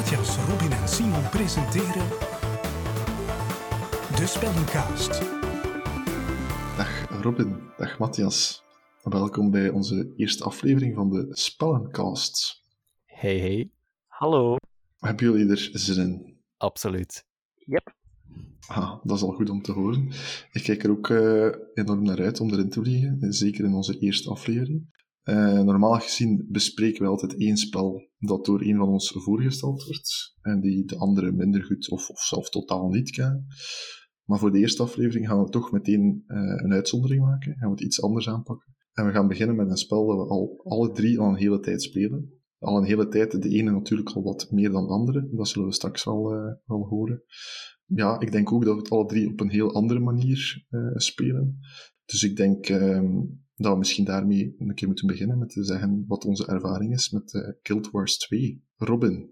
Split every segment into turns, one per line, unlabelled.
Matthias, Robin en Simon presenteren De Spellencast.
Dag Robin, dag Matthias. Welkom bij onze eerste aflevering van de Spellencast.
Hey, hey.
Hallo.
Hebben jullie er zin in?
Absoluut.
Yep.
Ah, dat is al goed om te horen. Ik kijk er ook eh, enorm naar uit om erin te vliegen, zeker in onze eerste aflevering. Uh, normaal gezien bespreken we altijd één spel dat door een van ons voorgesteld wordt, en die de andere minder goed of, of zelf totaal niet kennen. Maar voor de eerste aflevering gaan we toch meteen uh, een uitzondering maken, gaan we het iets anders aanpakken. En we gaan beginnen met een spel dat we al alle drie al een hele tijd spelen. Al een hele tijd, de ene natuurlijk al wat meer dan de andere, dat zullen we straks wel, wel horen. Ja, ik denk ook dat we het alle drie op een heel andere manier spelen. Dus ik denk um, dat we misschien daarmee een keer moeten beginnen met te zeggen wat onze ervaring is met uh, Guild Wars 2. Robin,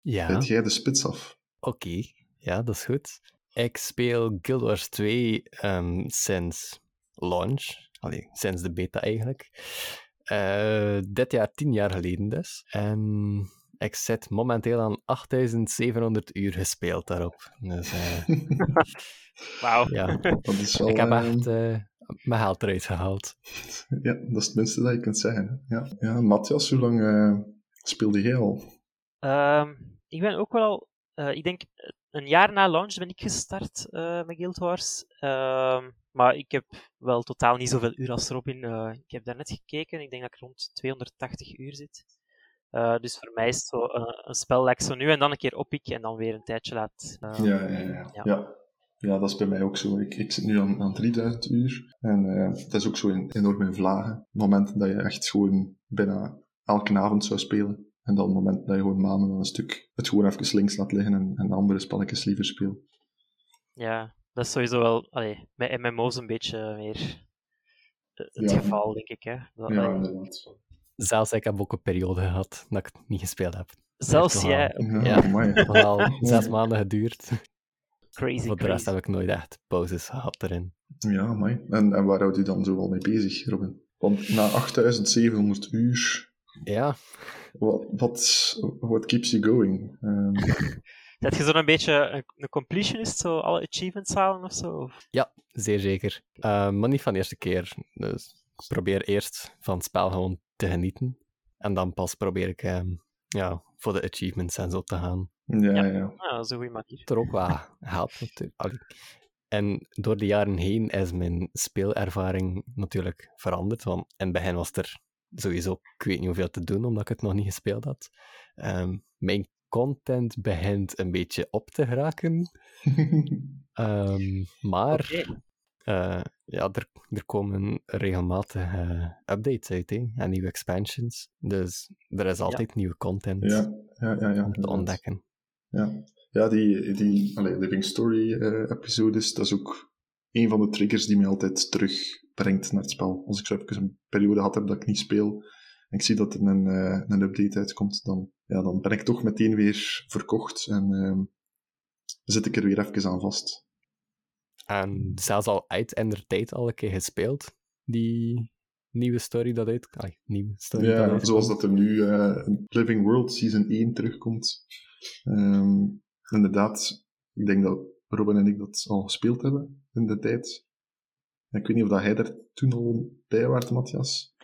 Ja,
jij de spits af?
oké. Ja, dat is goed. Ik speel Guild Wars 2 ehm, sinds launch. Allee, sinds de beta eigenlijk. Eh, dit jaar, tien jaar geleden dus. En ik zit momenteel aan 8700 uur gespeeld daarop. Dus eh,
Wauw.
ja,
Dat is wel,
ik heb
eh,
echt eh, mijn geld eruit gehaald.
Ja, dat is het minste dat je kunt zeggen. Ja, ja Matthias, hoe lang eh, speelde jij al?
Ehm, ik ben ook wel al, eh, ik denk een jaar na launch ben ik gestart eh, met Guild Wars. Ehm, maar ik heb wel totaal niet zoveel uur als Robin. Eh, ik heb daarnet gekeken, ik denk dat ik rond 280 uur zit. Eh, dus voor mij is het zo eh, een spel dat ik zo nu en dan een keer oppik en dan weer een tijdje laat. eh,
Ja, ja, ja.
Ja.
ja. Ja. dat is bij mij ook zo. Ik, ik zit nu aan, aan 3000 uur. En eh het is ook zo in, enorm in vlagen. Momenten dat je echt gewoon bijna elke avond zou spelen. En dan momenten dat je gewoon maanden aan een stuk het gewoon even links laat liggen en, en andere spelletjes liever speelt.
ja, dat is sowieso wel allee, met MMO's een beetje meer het
Ja.
geval, denk ik. Hè? Dat,
Ja, inderdaad.
Zelfs ik heb ook een periode gehad dat ik het niet gespeeld heb.
zelfs jij,
Ja,
Ja.
amai.
Het heeft al zes maanden geduurd.
Crazy,
Voor de rest heb ik nooit echt pauzes gehad erin.
Ja, amai. En, en waar houdt u dan zo wel mee bezig, Robin? Want na 8700 uur,
Ja,
wat, wat what keeps you going? Ehm,
Zet je zo'n beetje een, een completionist, zo alle achievements halen of zo?
Ja, zeer zeker. Eh, maar niet van de eerste keer. Dus ik probeer eerst van het spel gewoon te genieten. En dan pas probeer ik ehm, ja, voor de achievements en zo te gaan.
Ja, ja. ja.
Ah, dat is een goede manier.
Er ook wel helpt natuurlijk. En door de jaren heen is mijn speelervaring natuurlijk veranderd. Want in het begin was er sowieso, ik weet niet hoeveel te doen, omdat ik het nog niet gespeeld had. Ehm, mijn content begint een beetje op te geraken. Ehm, maar eh, ja, er, er komen regelmatig eh, updates uit hè, en nieuwe expansions. Dus er is altijd nieuwe content
ja, ja, ja, ja.
om te ontdekken.
Ja, ja die, die allee, Living Story eh, episodes, dat is ook een van de triggers die mij altijd terugbrengt naar het spel. Als ik zo even een periode gehad heb dat ik niet speel, en ik zie dat er een, eh, een update uitkomt, dan, ja, dan ben ik toch meteen weer verkocht en ehm, zit ik er weer even aan vast.
En zelfs al uit in der tijd al een keer gespeeld, die nieuwe story dat uit... Nieuwe story
Ja, zoals dat er nu eh, Living World Season 1 terugkomt. Ehm, inderdaad, ik denk dat Robin en ik dat al gespeeld hebben in de tijd. Ik weet niet of dat hij daar toen al bij was, Matthias.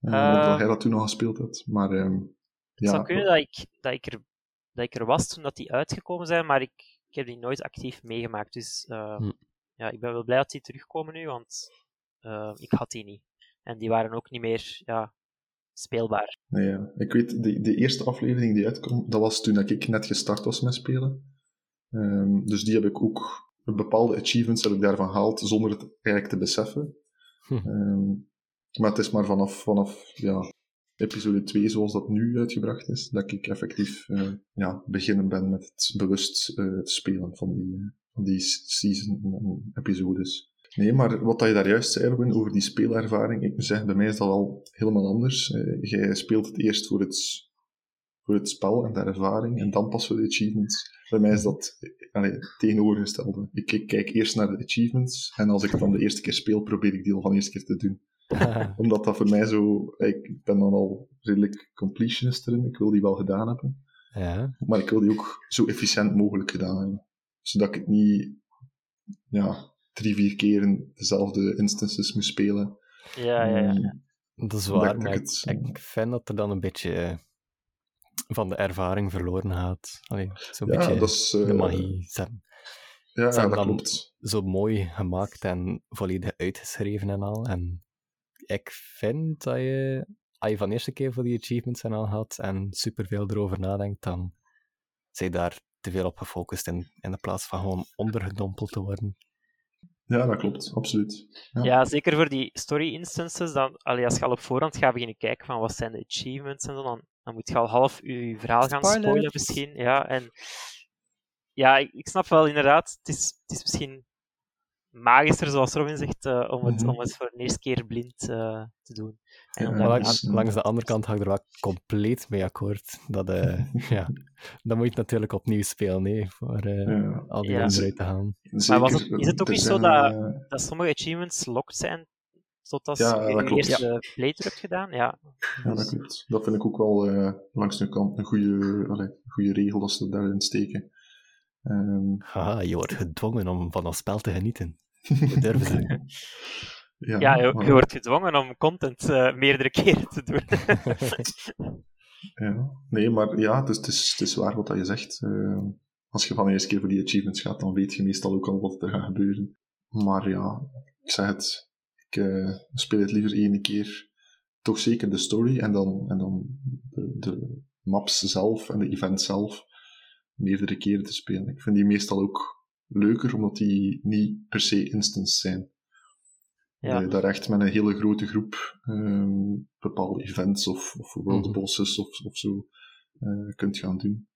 Eh, of dat hij dat toen al gespeeld had. Maar ehm,
Het
ja,
zou kunnen dat ik, dat, ik er, dat ik er was toen dat die uitgekomen zijn, maar ik, ik heb die nooit actief meegemaakt. Dus eh,
Hm.
ja, ik ben wel blij dat die terugkomen nu, want ik had die niet. En die waren ook niet meer ja, speelbaar.
nee, ja. ik weet, de, de eerste aflevering die uitkwam, dat was toen dat ik net gestart was met spelen. Ehm, dus die heb ik ook, bepaalde achievements heb ik daarvan gehaald, zonder het eigenlijk te beseffen.
Hm.
Ehm, maar het is maar vanaf, vanaf ja, episode 2, zoals dat nu uitgebracht is, dat ik effectief eh, ja, beginnen ben met het bewust eh, spelen van die, eh, van die season en episodes. Nee, maar wat dat je daar juist zei, over die speelervaring, ik moet zeggen, bij mij is dat al helemaal anders. Eh, jij speelt het eerst voor het, voor het spel en de ervaring, en dan pas voor de achievements. Bij mij is dat allee, het tegenovergestelde. Ik, ik kijk eerst naar de achievements, en als ik het dan de eerste keer speel, probeer ik die al van de eerste keer te doen omdat dat voor mij zo... Ik ben dan al redelijk completionist erin, ik wil die wel gedaan hebben.
Ja.
Maar ik wil die ook zo efficiënt mogelijk gedaan hebben. Zodat ik het niet ja, drie, vier keren dezelfde instances moet spelen.
Ja, ja, ja.
Mm,
Dat is waar,
ik
maar ik,
het-
ik vind dat er dan een beetje eh, van de ervaring verloren gaat. Allee, zo'n
Ja,
beetje
dat is... eh,
de magie. Ze hebben
Ja,
Ze hebben
dat
dan-
klopt.
zo mooi gemaakt en volledig uitgeschreven en al. En ik vind dat je, als je van de eerste keer voor die achievements en al had en superveel erover nadenkt, dan zijn daar te veel op gefocust in, in de plaats van gewoon ondergedompeld te worden.
Ja, dat klopt. Absoluut. Ja.
Ja, zeker voor die story instances. Dan, allee, als je al op voorhand gaat beginnen kijken van wat zijn de achievements en zo, dan, dan moet je al half je verhaal gaan spoilen misschien. Ja, en ja, ik, ik snap wel inderdaad, het is, het is misschien magischer, zoals Robin zegt, eh, om, het,
Mhm.
om het voor de eerste keer blind eh, te doen. En
Ja, maar
Maar langs, langs de andere kant ga ik er wel compleet mee akkoord. Dat, eh, ja, dan moet je het natuurlijk opnieuw spelen, nee, voor eh,
Ja.
al die
Ja.
dingen eruit te halen.
Zeker,
was het- is het ook niet zo dat- dat sommige achievements locked zijn totdat
Ja,
je
klopt.
eerste playthrough hebt gedaan? Ja.
Ja, dat klopt. Dat vind ik ook wel eh, langs de kant een goede, allee, een goede regel dat ze daarin steken. Ehm,
Haha, je wordt gedwongen om van dat spel te genieten. Durven
ja,
Ja, je,
maar-
je wordt gedwongen om content eh, meerdere keren te doen.
ja. Nee, maar ja, het is, het is, het is waar wat dat je zegt. Ehm, als je van de eerste keer voor die achievements gaat, dan weet je meestal ook al wat er gaat gebeuren. Maar ja, ik zeg het, ik eh, speel het liever één keer. Toch zeker de story en dan, en dan de, de maps zelf en de event zelf meerdere keren te spelen. Ik vind die meestal ook leuker, omdat die niet per se instants zijn.
Ja.
Dat je daar echt met een hele grote groep ehm, bepaalde events of, of world
Mhm.
bosses of, of zo eh, kunt gaan doen.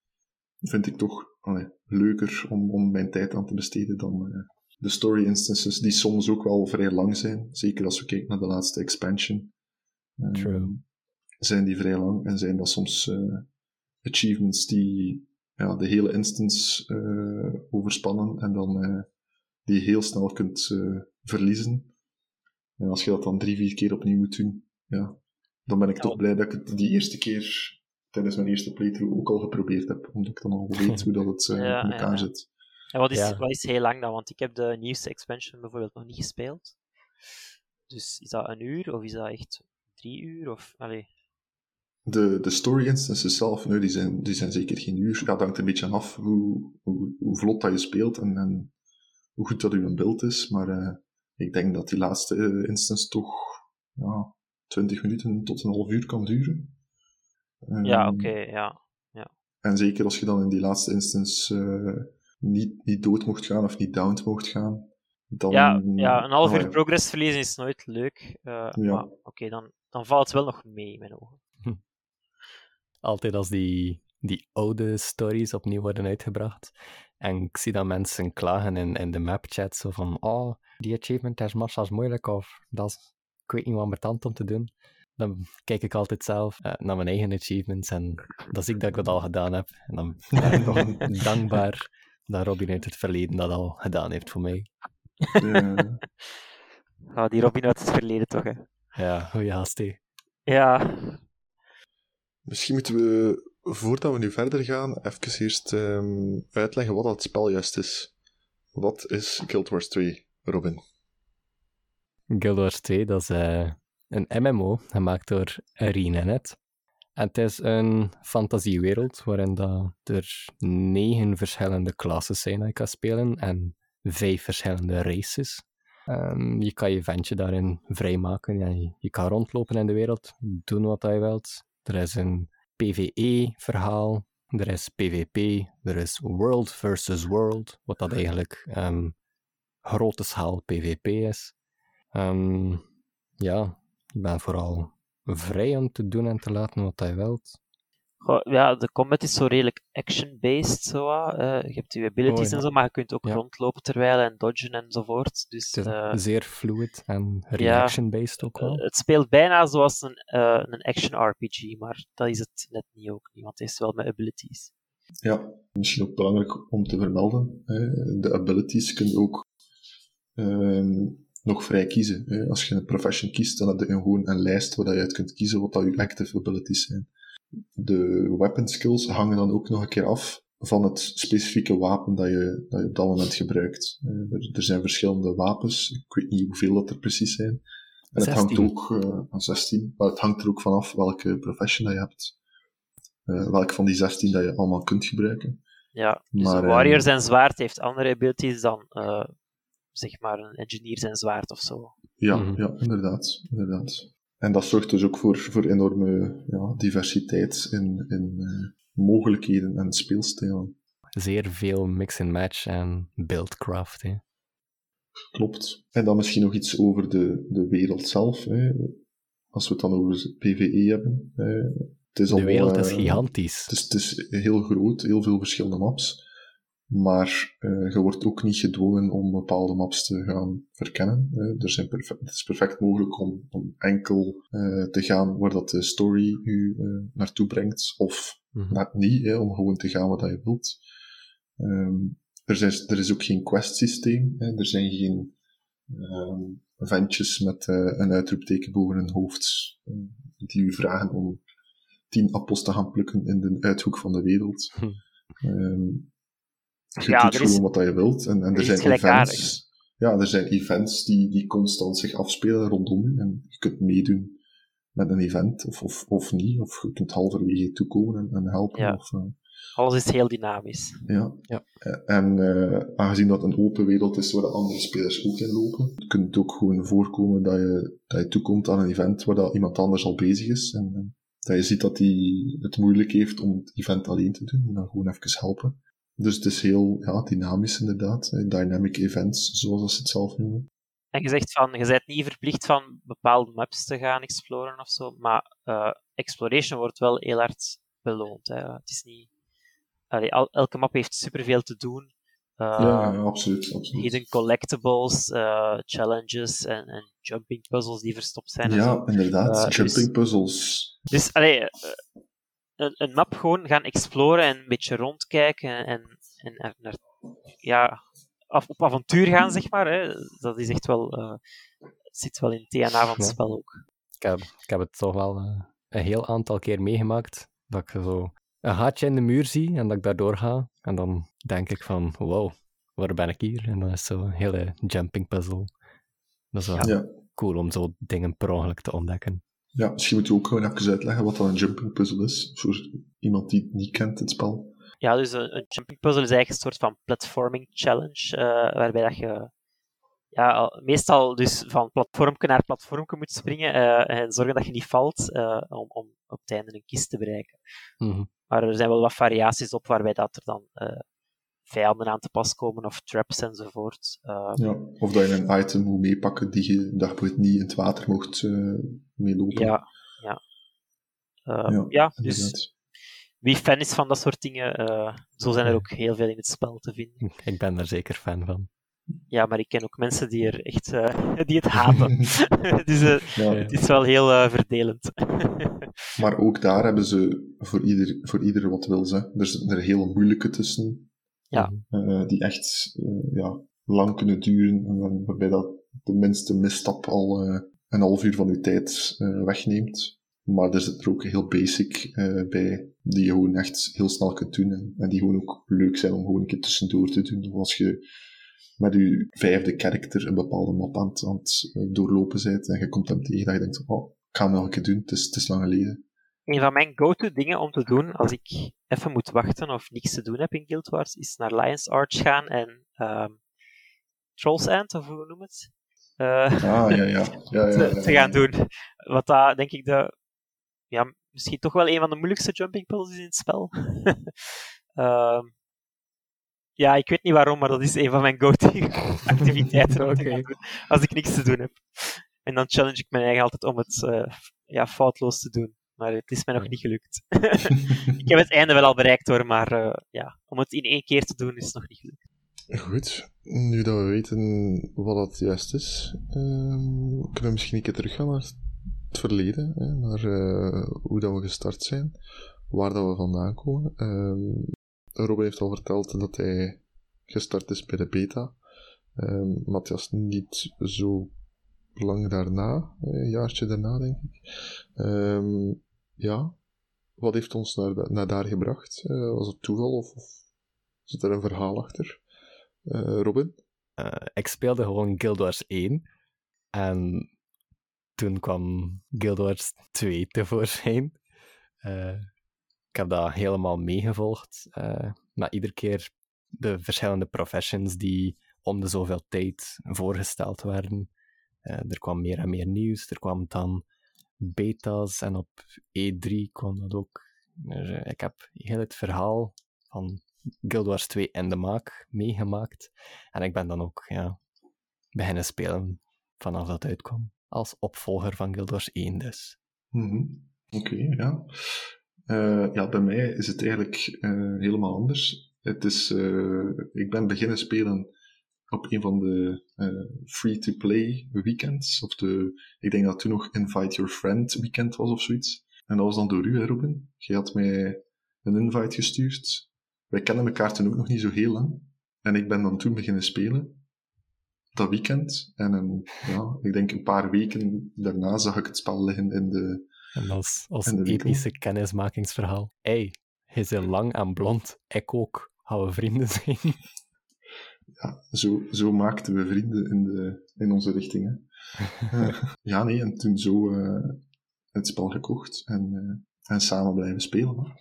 Vind ik toch allee, leuker om, om mijn tijd aan te besteden dan eh, de story instances, die soms ook wel vrij lang zijn. Zeker als we kijken naar de laatste expansion. Ehm,
True.
Zijn die vrij lang en zijn dat soms eh, achievements die ja, de hele instance eh, overspannen en dan eh, die heel snel kunt eh, verliezen. En als je dat dan drie, vier keer opnieuw moet doen, ja, dan ben ik toch blij dat ik het die eerste keer tijdens mijn eerste playthrough ook al geprobeerd heb, omdat ik dan al weet hoe dat het eh,
Ja,
in elkaar
ja.
zit.
En wat is,
Ja.
wat is heel lang dan? Want ik heb de nieuwste expansion bijvoorbeeld nog niet gespeeld. Dus is dat een uur of is dat echt drie uur? Of, allee.
De, de story instances zelf, nou, die, zijn, die zijn zeker geen uur. Ja, dat hangt een beetje af hoe, hoe, hoe vlot dat je speelt en, en hoe goed dat uw beeld is. Maar eh, ik denk dat die laatste eh, instance toch ja, 20 minuten tot een half uur kan duren.
Ja,
Ehm,
oké, ja.
En zeker als je dan in die laatste instance eh, niet, niet dood mocht gaan of niet downed mocht gaan. Dan,
Ja, ja, een half
nou
uur
ja,
progress verliezen is nooit leuk. Maar oké, dan, dan valt het wel nog mee in mijn ogen.
Altijd als die, die oude stories opnieuw worden uitgebracht. En ik zie dan mensen klagen in, in de mapchat, zo van, oh, die achievement is massas moeilijk, of dat is, ik weet niet wat ambetant om te doen. Dan kijk ik altijd zelf eh, naar mijn eigen achievements en dan zie ik dat ik dat al gedaan heb. En dan ben ik nog dankbaar dat Robin uit het verleden dat al gedaan heeft voor mij.
eh,
Ah, die Robin uit het verleden toch, hè?
Ja, goeie haast, hè.
Ja,
Misschien moeten we, voordat we nu verder gaan, even eerst ehm, uitleggen wat dat spel juist is. Wat is Guild Wars 2, Robin?
Guild Wars 2, dat is eh, een MMO gemaakt door ArenaNet. En het is een fantasiewereld waarin dat er negen verschillende klasses zijn dat je kan spelen en vijf verschillende races. Ehm, je kan je ventje daarin vrijmaken. Ja, je, je kan rondlopen in de wereld, doen wat je wilt. Er is een PvE-verhaal, er is PvP, er is World versus World, wat dat eigenlijk ehm, grote schaal PvP is. Ehm, ja, je bent vooral vrij om te doen en te laten wat je wilt.
Goh, ja, de combat is zo redelijk action-based. Zo, eh, je hebt je abilities
Oh, ja.
en zo, maar je kunt ook
Ja.
rondlopen terwijl en dodgen enzovoort. Dus
Het is
eh,
zeer fluid en reaction-based ook wel.
het speelt bijna zoals een, eh, een action-RPG, maar dat is het net niet ook niet, want het is wel met abilities.
Ja, misschien ook belangrijk om te vermelden. Hè. De abilities kun je ook ehm, nog vrij kiezen. Hè. Als je een profession kiest, dan heb je gewoon een lijst waar je uit kunt kiezen wat dat je active abilities zijn. De weapon skills hangen dan ook nog een keer af van het specifieke wapen dat je, dat je op dat moment gebruikt. Eh, er, er zijn verschillende wapens, ik weet niet hoeveel dat er precies zijn. En het hangt
16.
ook, eh, van 16, maar het hangt er ook vanaf welke profession dat je hebt. Eh, welke van die 16 dat je allemaal kunt gebruiken.
Ja, dus
Maar,
een warrior zijn zwaard heeft andere abilities dan, eh, zeg maar, een engineer zijn zwaard of zo.
Ja,
Mhm.
ja inderdaad, inderdaad. En dat zorgt dus ook voor, voor enorme ja, diversiteit in, in eh, mogelijkheden en speelstijlen.
Zeer veel mix and match en buildcraft. Hè.
Klopt. En dan misschien nog iets over de, de wereld zelf. Hè. Als we het dan over PvE hebben. Hè. Het is
De wereld is
eh,
gigantisch.
Het is, het is heel groot, heel veel verschillende maps. Maar eh, je wordt ook niet gedwongen om bepaalde maps te gaan verkennen. er zijn perfe- het is perfect mogelijk om, om enkel eh, te gaan waar dat de story u eh, naartoe brengt, of
Mhm.
niet, hè, om gewoon te gaan wat je wilt. Ehm, er, is, er is ook geen quest systeem. Hè. Er zijn geen ehm ventjes met een uitroepteken boven hun hoofd die u vragen om tien appels te gaan plukken in de uithoek van de wereld.
Hm.
Ehm, je
Ja,
doet
is-
gewoon wat je wilt. En, en er zijn events. Ja, er zijn events die, die constant zich afspelen rondom u. En je kunt meedoen met een event, of, of, of niet. Of je kunt halverwege toekomen en, en helpen.
Ja.
Of, eh,
Alles is heel dynamisch.
ja.
Ja.
Eh, En eh, aangezien dat een open wereld is waar de andere spelers ook in lopen, kunt het ook gewoon voorkomen dat je, dat je toekomt aan een event waar dat iemand anders al bezig is. En, en dat je ziet dat hij het moeilijk heeft om het event alleen te doen. En dan gewoon even helpen. Dus het is heel ja, dynamisch inderdaad. Dynamic events, zoals ze het zelf noemen.
En je zegt van, je bent niet verplicht van bepaalde maps te gaan exploren of zo, maar eh, exploration wordt wel heel hard beloond. Hè. Het is niet... Allee, al- elke map heeft superveel te doen. Eh,
ja, ja, absoluut. absoluut.
hidden collectibles, eh, challenges en, en jumping puzzles die verstopt zijn. en zo.
Ja, inderdaad.
Eh, dus-
Jumping puzzles.
Dus allee, een, een map gewoon gaan exploren en een beetje rondkijken en, en er naar, ja, af, op avontuur gaan, zeg maar. Hè. Dat is echt wel, eh, zit wel in het DNA van het
Ja.
spel ook.
Ik heb, ik heb het toch wel eh, een heel aantal keer meegemaakt dat ik zo een gaatje in de muur zie en dat ik daardoor ga. En dan denk ik van, wow, waar ben ik hier? En dan is het zo een hele jumping puzzle. Dat is wel
Ja.
cool om zo dingen per ongeluk te ontdekken.
Ja, misschien moeten we ook gewoon even uitleggen wat dan een jumping puzzle is. Voor iemand die het niet kent, het spel.
Ja, dus een, een jumping puzzle is eigenlijk een soort van platforming challenge, eh, waarbij dat je ja, al- meestal dus van platformke naar platformke moet springen eh, en zorgen dat je niet valt eh, om, om op het einde een kist te bereiken.
Mhm.
Maar er zijn wel wat variaties op waarbij dat er dan eh, vijanden aan te pas komen of traps enzovoort. Eh,
Ja. Of dat je een item moet meepakken die je bijvoorbeeld niet in het water mocht eh meelopen.
ja, ja. Eh,
Ja,
ja, dus wie fan is van dat soort dingen, eh, zo zijn er ook heel veel in het spel te vinden.
Ik ben daar zeker fan van.
Ja, maar ik ken ook mensen die er echt eh, die het haten. dus
Ja.
het is wel heel eh, verdelend.
Maar ook daar hebben ze voor ieder, voor ieder wat wil. Hè. Er zitten er hele moeilijke tussen,
Ja.
eh, die echt eh, ja, lang kunnen duren, en dan- waarbij dat de minste misstap al eh, een half uur van je tijd eh, wegneemt. Maar er zit er ook heel basic eh, bij, die je gewoon echt heel snel kunt doen. En, die gewoon ook leuk zijn om gewoon een keer tussendoor te doen. Of als je met je vijfde karakter een bepaalde map aan het, eh, doorlopen bent en je komt hem tegen dat je denkt, oh, ik ga hem nog een keer doen, het is, het lang geleden.
Een van mijn go-to dingen om te doen als ik even moet wachten of niks te doen heb in Guild Wars, is naar Lion's Arch gaan en ehm Trolls End, of hoe noem het? Eh,
Ah, ja, ja. ja, ja,
te,
ja,
te gaan doen. Wat dat, denk ik, de, ja, misschien toch wel een van de moeilijkste jumping puzzles is in het spel. Ehm, ja, ik weet niet waarom, maar dat is een van mijn go-to activiteiten om te
Oké.
gaan doen, als ik niks te doen heb. En dan challenge ik mijn eigen altijd om het eh, ja, foutloos te doen. Maar het is mij nog niet gelukt. ik heb het einde wel al bereikt hoor, maar eh, ja, om het in één keer te doen is nog niet gelukt.
Goed, nu dat we weten wat dat juist is, ehm, kunnen we misschien een keer teruggaan naar het verleden, hè, naar eh, hoe dat we gestart zijn, waar dat we vandaan komen. Ehm, Robin heeft al verteld dat hij gestart is bij de beta. Ehm, Matthias niet zo lang daarna, een jaartje daarna denk ik. Ja, wat heeft ons naar, naar daar gebracht? Uh, was het toeval of, of, zit er een verhaal achter? Uh, Robin?
Uh, ik speelde gewoon Guild Wars 1 en toen kwam Guild Wars 2 tevoorschijn. ik heb dat helemaal meegevolgd, maar iedere keer de verschillende professions die om de zoveel tijd voorgesteld werden. er kwam meer en meer nieuws, er kwam dan beta's en op E3 kwam dat ook. Dus, ik heb heel het verhaal van Guild Wars 2 in de maak meegemaakt. En ik ben dan ook ja, beginnen spelen vanaf dat uitkwam. Als opvolger van Guild Wars 1 dus.
Mm Oké, ja. Uh, ja, bij mij is het eigenlijk uh, helemaal anders. Het is, uh, ik ben beginnen spelen op een van de free-to-play weekends. Of de, ik denk dat toen nog Invite Your Friend weekend was of zoiets. En dat was dan door u, hè, Robin? Je had mij een invite gestuurd. Wij kennen elkaar toen ook nog niet zo heel lang. En ik ben dan toen beginnen spelen. Dat weekend. En een, ja, ik denk een paar weken daarna zag ik het spel liggen in de.
En als, als epische kennismakingsverhaal. hey, hij is lang en blond. Ik ook. Gaan we vrienden zijn?
ja, zo, zo maakten we vrienden in, de, in onze richting. uh, ja, nee, en toen zo uh, het spel gekocht en, uh, en samen blijven spelen.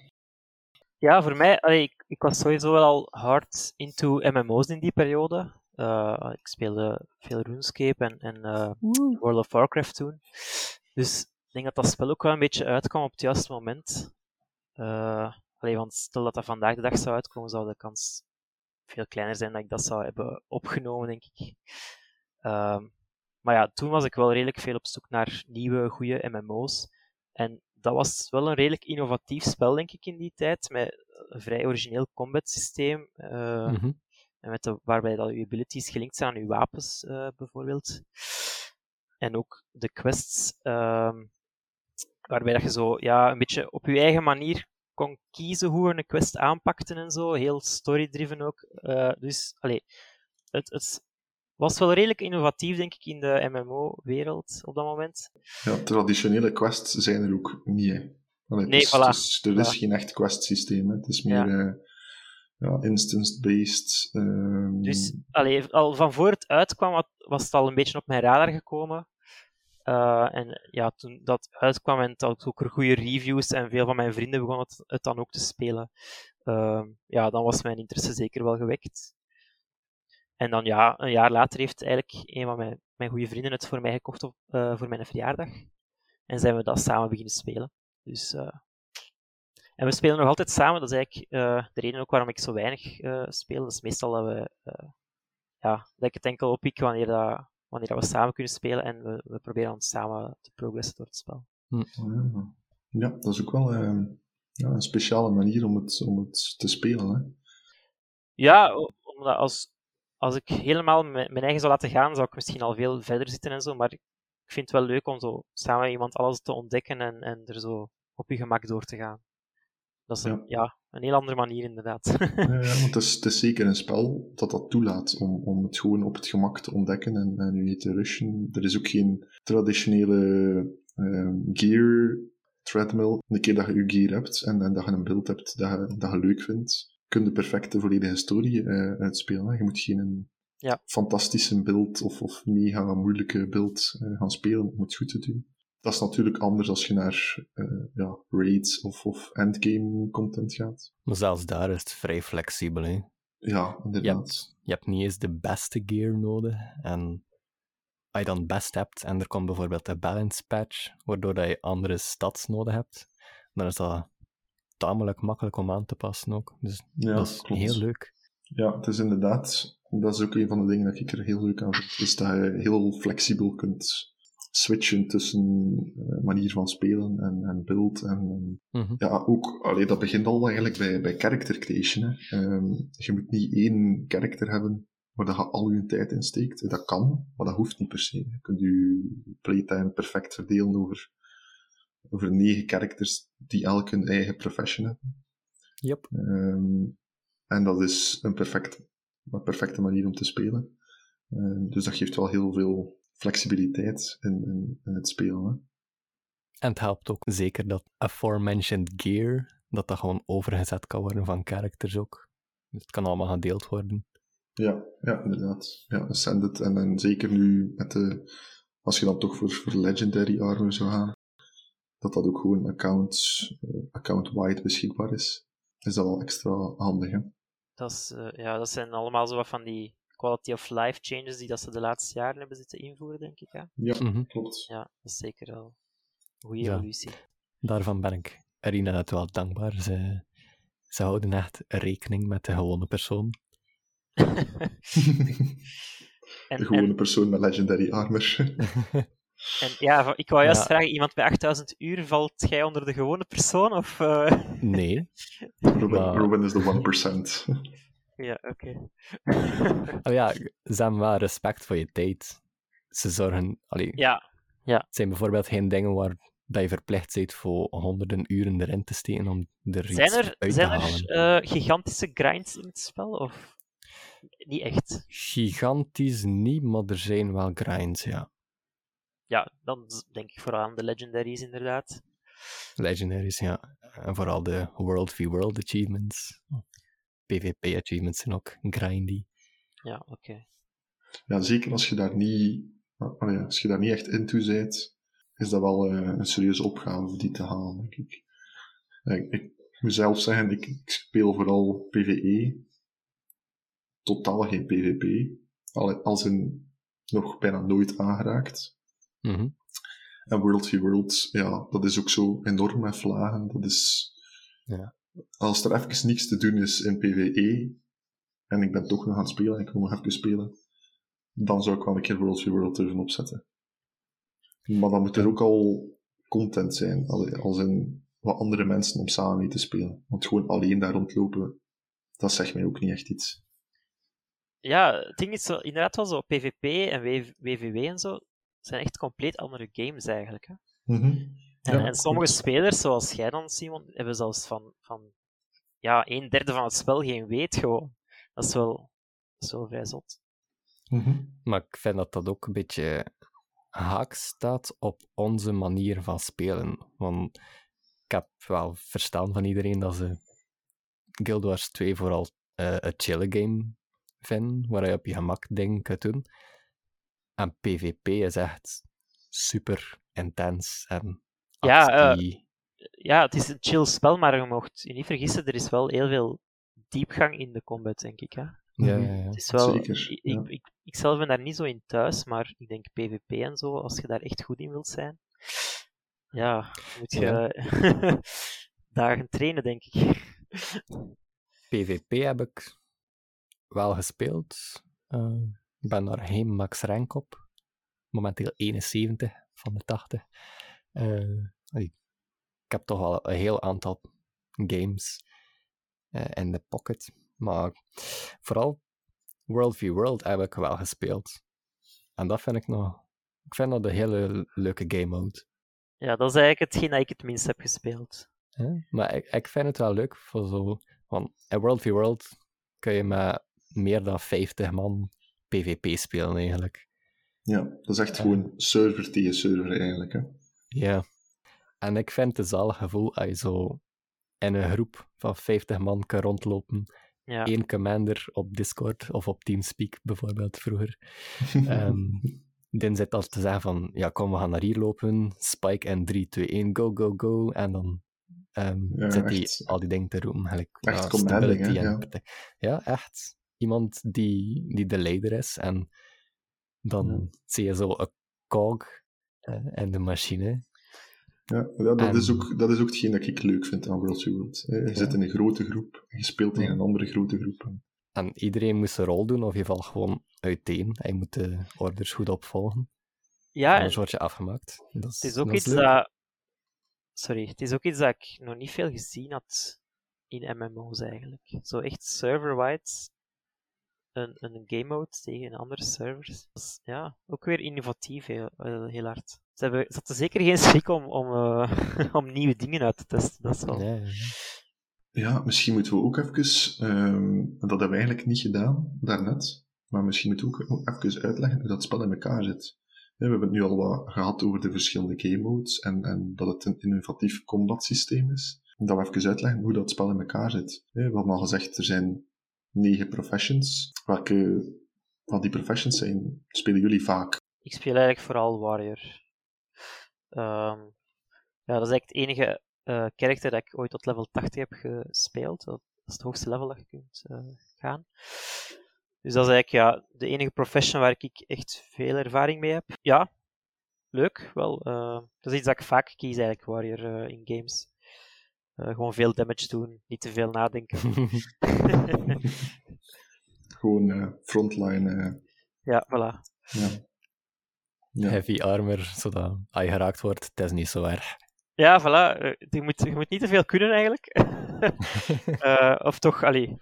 Ja, voor mij, allee, ik, ik was sowieso wel al hard into MMO's in die periode. ik speelde veel RuneScape en, en World of Warcraft toen. Dus ik denk dat dat spel ook wel een beetje uitkwam op het juiste moment. Allee, want stel dat dat vandaag de dag zou uitkomen, zou de kans veel kleiner zijn dan ik dat zou hebben opgenomen, denk ik. Um, maar ja, toen was ik wel redelijk veel op zoek naar nieuwe, goede MMO's. En dat was wel een redelijk innovatief spel, denk ik, in die tijd. Met een vrij origineel combat systeem. Uh, mm -hmm. en met de, waarbij dat je abilities gelinkt zijn aan je wapens, uh, bijvoorbeeld. En ook de quests, um, waarbij dat je zo ja, een beetje op je eigen manier kon kiezen hoe we een quest aanpakten en zo. Heel story-driven ook. Uh, dus, allee, het, het was wel redelijk innovatief, denk ik, in de MMO-wereld op dat moment.
Ja, traditionele quests zijn er ook niet, hè. Allee,
nee,
dus,
voilà.
dus, er is geen echt quest-systeem, Het is meer... Ja. Uh, ja, instance-based. Um...
Dus allee, al van voor het uitkwam was het al een beetje op mijn radar gekomen. Uh, en ja, toen dat uitkwam en dat ook er goede reviews en veel van mijn vrienden begonnen het, het dan ook te spelen, uh, ja, dan was mijn interesse zeker wel gewekt. En dan ja, een jaar later heeft eigenlijk een van mijn, mijn goede vrienden het voor mij gekocht op, uh, voor mijn verjaardag. En zijn we dat samen beginnen spelen. Dus, en we spelen nog altijd samen, dat is eigenlijk de reden ook waarom ik zo weinig speel. Dat is meestal dat we, ja, dat ik het enkel wanneer dat wanneer we samen kunnen spelen en we, we proberen dan samen te progressen door het spel.
Hm. Ja, dat is ook wel uh, ja, een speciale manier om het, om het te spelen. Hè?
Ja, omdat als, als ik helemaal mijn eigen zou laten gaan, zou ik misschien al veel verder zitten en zo, maar ik vind het wel leuk om zo samen met iemand alles te ontdekken en, en er zo op je gemak door te gaan. Dat is een, ja. ja een heel andere manier, inderdaad.
ja, ja, want het is, het is, zeker een spel dat dat toelaat om, om het gewoon op het gemak te ontdekken en, en je niet te rushen. Er is ook geen traditionele um, gear treadmill. Een keer dat je je gear hebt en, en dat je een beeld hebt dat je, dat je leuk vindt, kun je de perfecte volledige story uh, uitspelen. Je moet geen een
ja.
fantastische beeld of, of mega moeilijke beeld uh, gaan spelen om het goed te doen. Dat is natuurlijk anders als je naar uh, ja, raids of, of endgame content gaat.
Maar zelfs daar is het vrij flexibel, hè?
Ja, inderdaad.
Je hebt, je hebt niet eens de beste gear nodig. En als je dan best hebt en er komt bijvoorbeeld een balance patch, waardoor dat je andere stats nodig hebt, dan is dat tamelijk makkelijk om aan te passen ook. Dus
ja,
dat is
klopt.
heel leuk.
Ja, het is inderdaad, dat is ook een van de dingen dat ik er heel leuk aan vind, is dat je heel flexibel kunt switchen tussen uh, manier van spelen en, en beeld. En, en
mm -hmm.
ja, ook, allee, dat begint al eigenlijk bij, bij character creation. Hè. Um, je moet niet één karakter hebben waar je al je tijd in steekt. Dat kan, maar dat hoeft niet per se. Je kunt je playtime perfect verdelen over, over negen characters die elk hun eigen profession hebben.
Yep.
Um, en dat is een, perfect, een perfecte manier om te spelen. Um, dus dat geeft wel heel veel flexibiliteit in, in, in het spelen. Hè.
En het helpt ook zeker dat aforementioned gear, dat dat gewoon overgezet kan worden van characters ook. Dus het kan allemaal gedeeld worden.
Ja, ja, inderdaad. Ja, Ascended. En dan zeker nu met de... Als je dan toch voor, voor Legendary Armor zou gaan, dat dat ook gewoon account, eh, account-wide beschikbaar is, is dat wel extra handig, hè?
Dat, is, eh, ja, dat zijn allemaal zo wat van die quality of life changes die dat ze de laatste jaren hebben zitten invoeren, denk ik. Hè?
Ja,
Mhm.
klopt.
Ja, dat is zeker wel een goede
Ja.
evolutie.
Daarvan ben ik Arena net wel dankbaar. Ze, ze houden echt rekening met de gewone persoon.
En,
de gewone
en,
persoon met Legendary Armor.
en ja, ik wou juist
Ja.
vragen, iemand bij 8000 uur, valt jij onder de gewone persoon? Of, eh,
Nee.
Robin,
Maar-
Robin is de 1%.
Ja, oké.
Oh ja, ze hebben wel respect voor je tijd. Ze zorgen... Allee,
ja,
Het zijn bijvoorbeeld geen dingen waar dat je verplicht bent voor honderden uren erin te steken om er iets
zijn er,
uit
zijn
te halen.
er eh, gigantische grinds in het spel? Of niet echt?
Gigantisch niet, maar er zijn wel grinds, ja.
Ja, dan denk ik vooral aan de legendaries, inderdaad.
Legendaries, ja. En vooral de World v World achievements. PvP achievements zijn ook grindy.
Ja, oké.
Ja, zeker als je daar niet, ja, als je daar niet echt into bent, is dat wel eh, een serieuze opgave om die te halen, denk ik. Ik, ik moet zelf zeggen, ik, ik speel vooral PvE. Totaal geen PvP. Al, als in nog bijna nooit aangeraakt.
Mhm.
En World v World, ja, dat is ook zo enorm met vlagen. Dat is...
Ja.
Als er even niks te doen is in PvE, en ik ben toch nog aan het spelen, en ik wil nog even spelen, dan zou ik wel een keer World v World durven opzetten. Maar dan moet er ook al content zijn, als in wat andere mensen om samen mee te spelen. Want gewoon alleen daar rondlopen, dat zegt mij ook niet echt iets.
Ja, het ding is zo, inderdaad wel zo, PvP en W- WVW en zo, zijn echt compleet andere games eigenlijk. Hè? En,
Ja,
en sommige spelers, zoals jij dan, Simon, hebben zelfs van, van ja, een derde van het spel geen weet gewoon. Dat is wel, dat is wel vrij zot.
Mhm.
Maar ik vind dat dat ook een beetje haak staat op onze manier van spelen. Want ik heb wel verstaan van iedereen dat ze Guild Wars 2 vooral eh, een chille game vinden, waar je op je gemak dingen kunt doen. En PvP is echt super intens en
Ja, eh. Ja, het is een chill spel, maar je mocht je niet vergissen, er is wel heel veel diepgang in de combat, denk ik. Hè?
ja, ja, ja.
Het is wel,
Zeker,
ik,
ja.
ik, ik, ik zelf ben daar niet zo in thuis, maar ik denk PvP en zo, als je daar echt goed in wilt zijn, ja, moet je
Ja.
dagen trainen, denk ik.
PvP heb ik wel gespeeld. Eh, ik ben daar geen max rank op. Momenteel 71 van de 80. Eh, ik heb toch al een heel aantal games eh, in de pocket. Maar vooral World v World heb ik wel gespeeld. En dat vind ik nog... Ik vind dat een hele leuke game mode.
Ja, dat is eigenlijk hetgeen dat ik het minst heb gespeeld.
Maar ik, ik vind het wel leuk voor zo. Want in World v World kun je met meer dan 50 man PvP spelen eigenlijk.
Ja, dat is echt gewoon server tegen server eigenlijk. Hè.
Ja. En ik vind het een zalig gevoel als je zo in een groep van 50 man kan rondlopen.
Ja,
Eén commander op Discord of op Teamspeak bijvoorbeeld vroeger. Ehm dan zit al te zeggen van, ja kom, we gaan naar hier lopen. Spike en 3, 2, 1, go, go, go. En dan ehm,
Ja,
zit hij al die dingen te roepen. Gelijk,
Echt
ja,
commanding,
stability
hè,
en
ja.
Ja, echt. Iemand die, die de leider is. En dan
Ja.
zie je zo een cog in de machine.
Ja, ja dat,
En-
is ook, dat is ook hetgeen dat ik leuk vind aan World World. Je zit in een grote groep en je speelt tegen een andere grote groep.
En iedereen moest zijn rol doen, of je valt gewoon uiteen. Hij moet de orders goed opvolgen.
ja en
Anders word je afgemaakt. Dat is,
het is ook
dat
iets
leuk.
dat... Sorry, het is ook iets dat ik nog niet veel gezien had in MMO's eigenlijk. Zo echt server-wide een, een game mode tegen andere servers. Dat is ja, ook weer innovatief, heel, heel, hard. Ze, hebben, ze hadden zeker geen schrik om, om, eh, om nieuwe dingen uit te testen. Dat is wel...
Ja,
misschien moeten we ook even, ehm, dat hebben we eigenlijk niet gedaan daarnet, maar misschien moeten we ook even uitleggen hoe dat spel in elkaar zit. We hebben het nu al wat gehad over de verschillende game modes en, en dat het een innovatief combat systeem is. Dat we even uitleggen hoe dat spel in elkaar zit. We hadden al gezegd, er zijn negen professions. Welke van die professions zijn, spelen jullie vaak?
Ik speel eigenlijk vooral Warrior. Ehm, ja, dat is eigenlijk het enige uh, karakter dat ik ooit tot level 80 heb gespeeld. Dat is het hoogste level dat je kunt uh, gaan. Dus dat is eigenlijk ja, de enige profession waar ik echt veel ervaring mee heb. Ja, leuk. Wel, uh, dat is iets dat ik vaak kies eigenlijk, Warrior, in games. Gewoon veel damage doen, niet te veel nadenken.
gewoon frontline.
Ja, voilà.
Ja.
Ja. Heavy armor, zodat als je geraakt wordt, het is niet zo erg.
Ja, voilà. Eh, je moet, je moet niet te veel kunnen eigenlijk. uh, of toch, allee,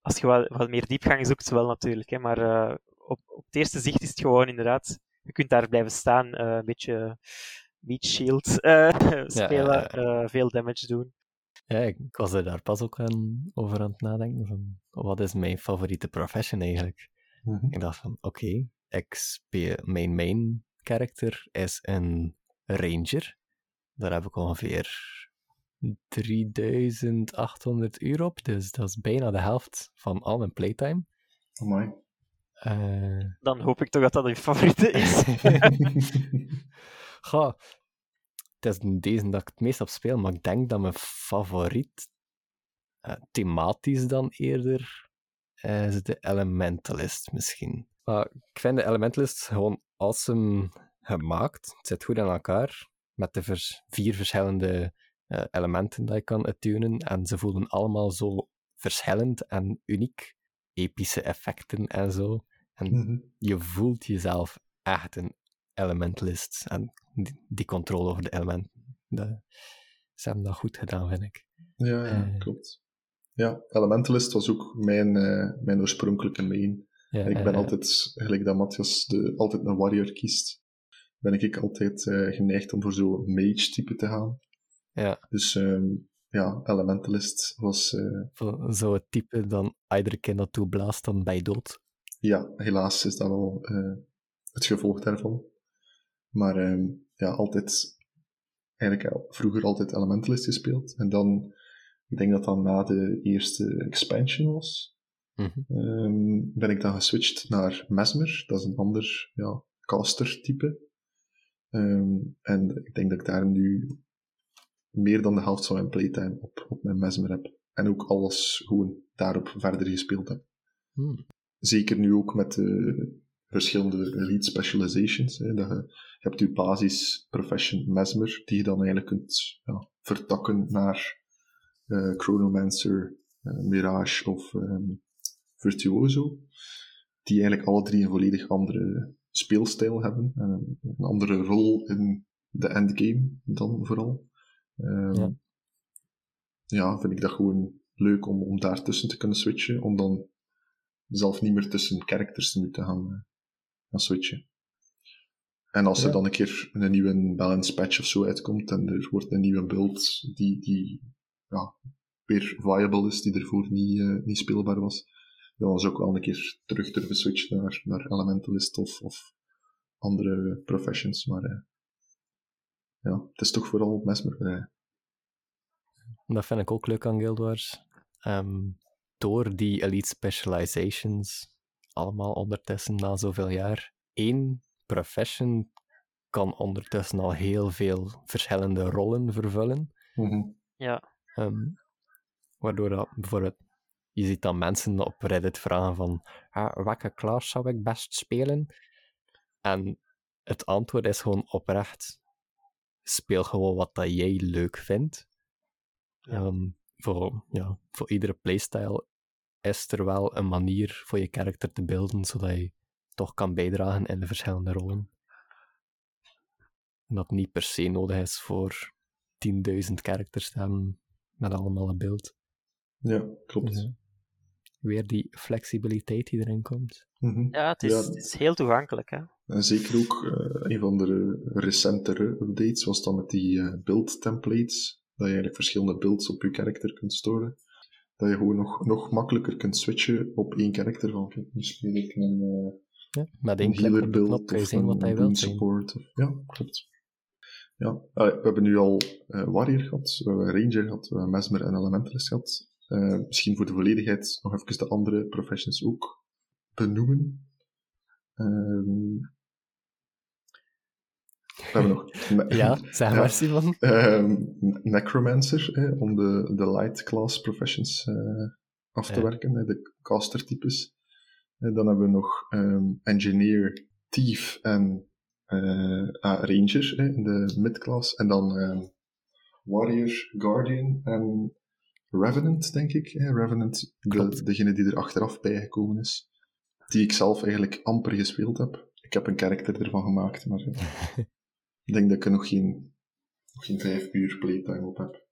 als je wat, wat meer diepgang zoekt, wel natuurlijk. Hè, maar uh, op, op het eerste zicht is het gewoon inderdaad, je kunt daar blijven staan, een beetje meat shield spelen, ja, veel damage doen.
Ja, ik was er daar pas ook aan, over aan het nadenken. Van, wat is mijn favoriete profession eigenlijk? Mm -hmm. Ik dacht van, oké, okay, ik speel, mijn main character is een ranger. Daar heb ik ongeveer 3800 uur op, dus dat is bijna de helft van al mijn playtime.
Oh my.
Uh...
Dan hoop ik toch dat dat je favoriete is.
Ga. Het is deze dat ik het meest op speel, maar ik denk dat mijn favoriet uh, thematisch dan eerder is de Elementalist misschien. Ik vind de Elementalist gewoon awesome gemaakt. Het zit goed in elkaar met de vier verschillende uh, elementen dat je kan attunen. En ze voelen allemaal zo verschillend en uniek. Epische effecten en zo. En
Mhm.
je voelt jezelf echt een elementalist. En die, die controle over de elementen. De, ze hebben dat goed gedaan, vind ik.
Ja, ja
Eh.
klopt. Ja, Elementalist was ook mijn, eh, mijn oorspronkelijke main.
Ja,
ik ben altijd, gelijk dat Matthias de, altijd een warrior kiest, ben ik altijd eh, geneigd om voor zo'n mage-type te gaan.
Ja.
Dus ehm, ja, Elementalist was,
Zo- Zo het type dan iedere keer naartoe blaast, dan bij dood.
ja, helaas is dat wel het gevolg daarvan. Maar ehm, ja, altijd, eigenlijk al- vroeger altijd Elementalist gespeeld. En dan, ik denk dat dat na de eerste expansion was,
Mhm.
Ehm, ben ik dan geswitcht naar Mesmer. Dat is een ander ja, caster-type. Ehm, en ik denk dat ik daar nu meer dan de helft van mijn playtime op, op mijn Mesmer heb. En ook alles gewoon daarop verder gespeeld heb.
Hmm.
Zeker nu ook met de verschillende elite specializations. Hè, dat je, je hebt je basis profession Mesmer, die je dan eigenlijk kunt ja, vertakken naar eh, Chronomancer, eh, Mirage of ehm, Virtuoso. Die eigenlijk alle drie een volledig andere speelstijl hebben. En een, andere rol in de endgame dan vooral. Ehm,
Ja.
ja, vind ik dat gewoon leuk om, om daartussen te kunnen switchen. Om dan zelf niet meer tussen characters te moeten gaan, gaan switchen. En als er
Ja.
dan een keer een nieuwe balance patch of zo uitkomt en er wordt een nieuwe build die, die ja, weer viable is, die ervoor niet, eh, niet speelbaar was, dan is ook wel een keer terug durven switchen naar, naar Elementalist of, of andere professions. Maar eh, ja, het is toch vooral Mesmer. eh.
Dat vind ik ook leuk aan Guild Wars. Ehm, door die elite specializations, allemaal ondertussen na zoveel jaar, één profession kan ondertussen al heel veel verschillende rollen vervullen.
Mhm.
Ja,
Ehm, waardoor dat bijvoorbeeld, je ziet dan mensen op Reddit vragen van ah, welke klas zou ik best spelen? En het antwoord is gewoon oprecht, speel gewoon wat dat jij leuk vindt.
Ja.
Ehm, voor, ja, voor iedere playstyle is er wel een manier voor je karakter te beelden, zodat je toch kan bijdragen in de verschillende rollen. En dat niet per se nodig is voor 10.000 characters te hebben met allemaal een beeld.
Ja, klopt.
Ja. Weer die flexibiliteit die erin komt.
Mhm.
ja, het, is,
Ja.
het is heel toegankelijk. Hè?
En zeker ook eh, een van de recentere updates was dan met die eh, build templates. Dat je eigenlijk verschillende builds op je karakter kunt storen. Dat je gewoon nog, nog makkelijker kunt switchen op één karakter. Van, kijk, nu speel ik een, eh,
Ja, met één
healer build of
wat
een
hij
boon
wilt zijn.
support. Of, ja, klopt. Ja, eh, we hebben nu al eh, Warrior gehad, we hebben Ranger gehad, we hebben Mesmer en Elementalist gehad. Eh, misschien voor de volledigheid nog even de andere professions ook benoemen. Ehm, we hebben nog...
Ja, zeg maar, Simon.
Ehm, Necromancer, hè, om de, de light class professions eh, af te
Ja.
werken, de caster types. En dan hebben we nog ehm, Engineer, Thief en eh, ah, Ranger in de mid-class. En dan ehm, Warrior, Guardian en Revenant, denk ik. Revenant, de, degene die er achteraf bijgekomen is. Die ik zelf eigenlijk amper gespeeld heb. Ik heb een karakter ervan gemaakt, maar eh, ik denk dat ik er nog geen, nog geen vijf uur playtime op heb.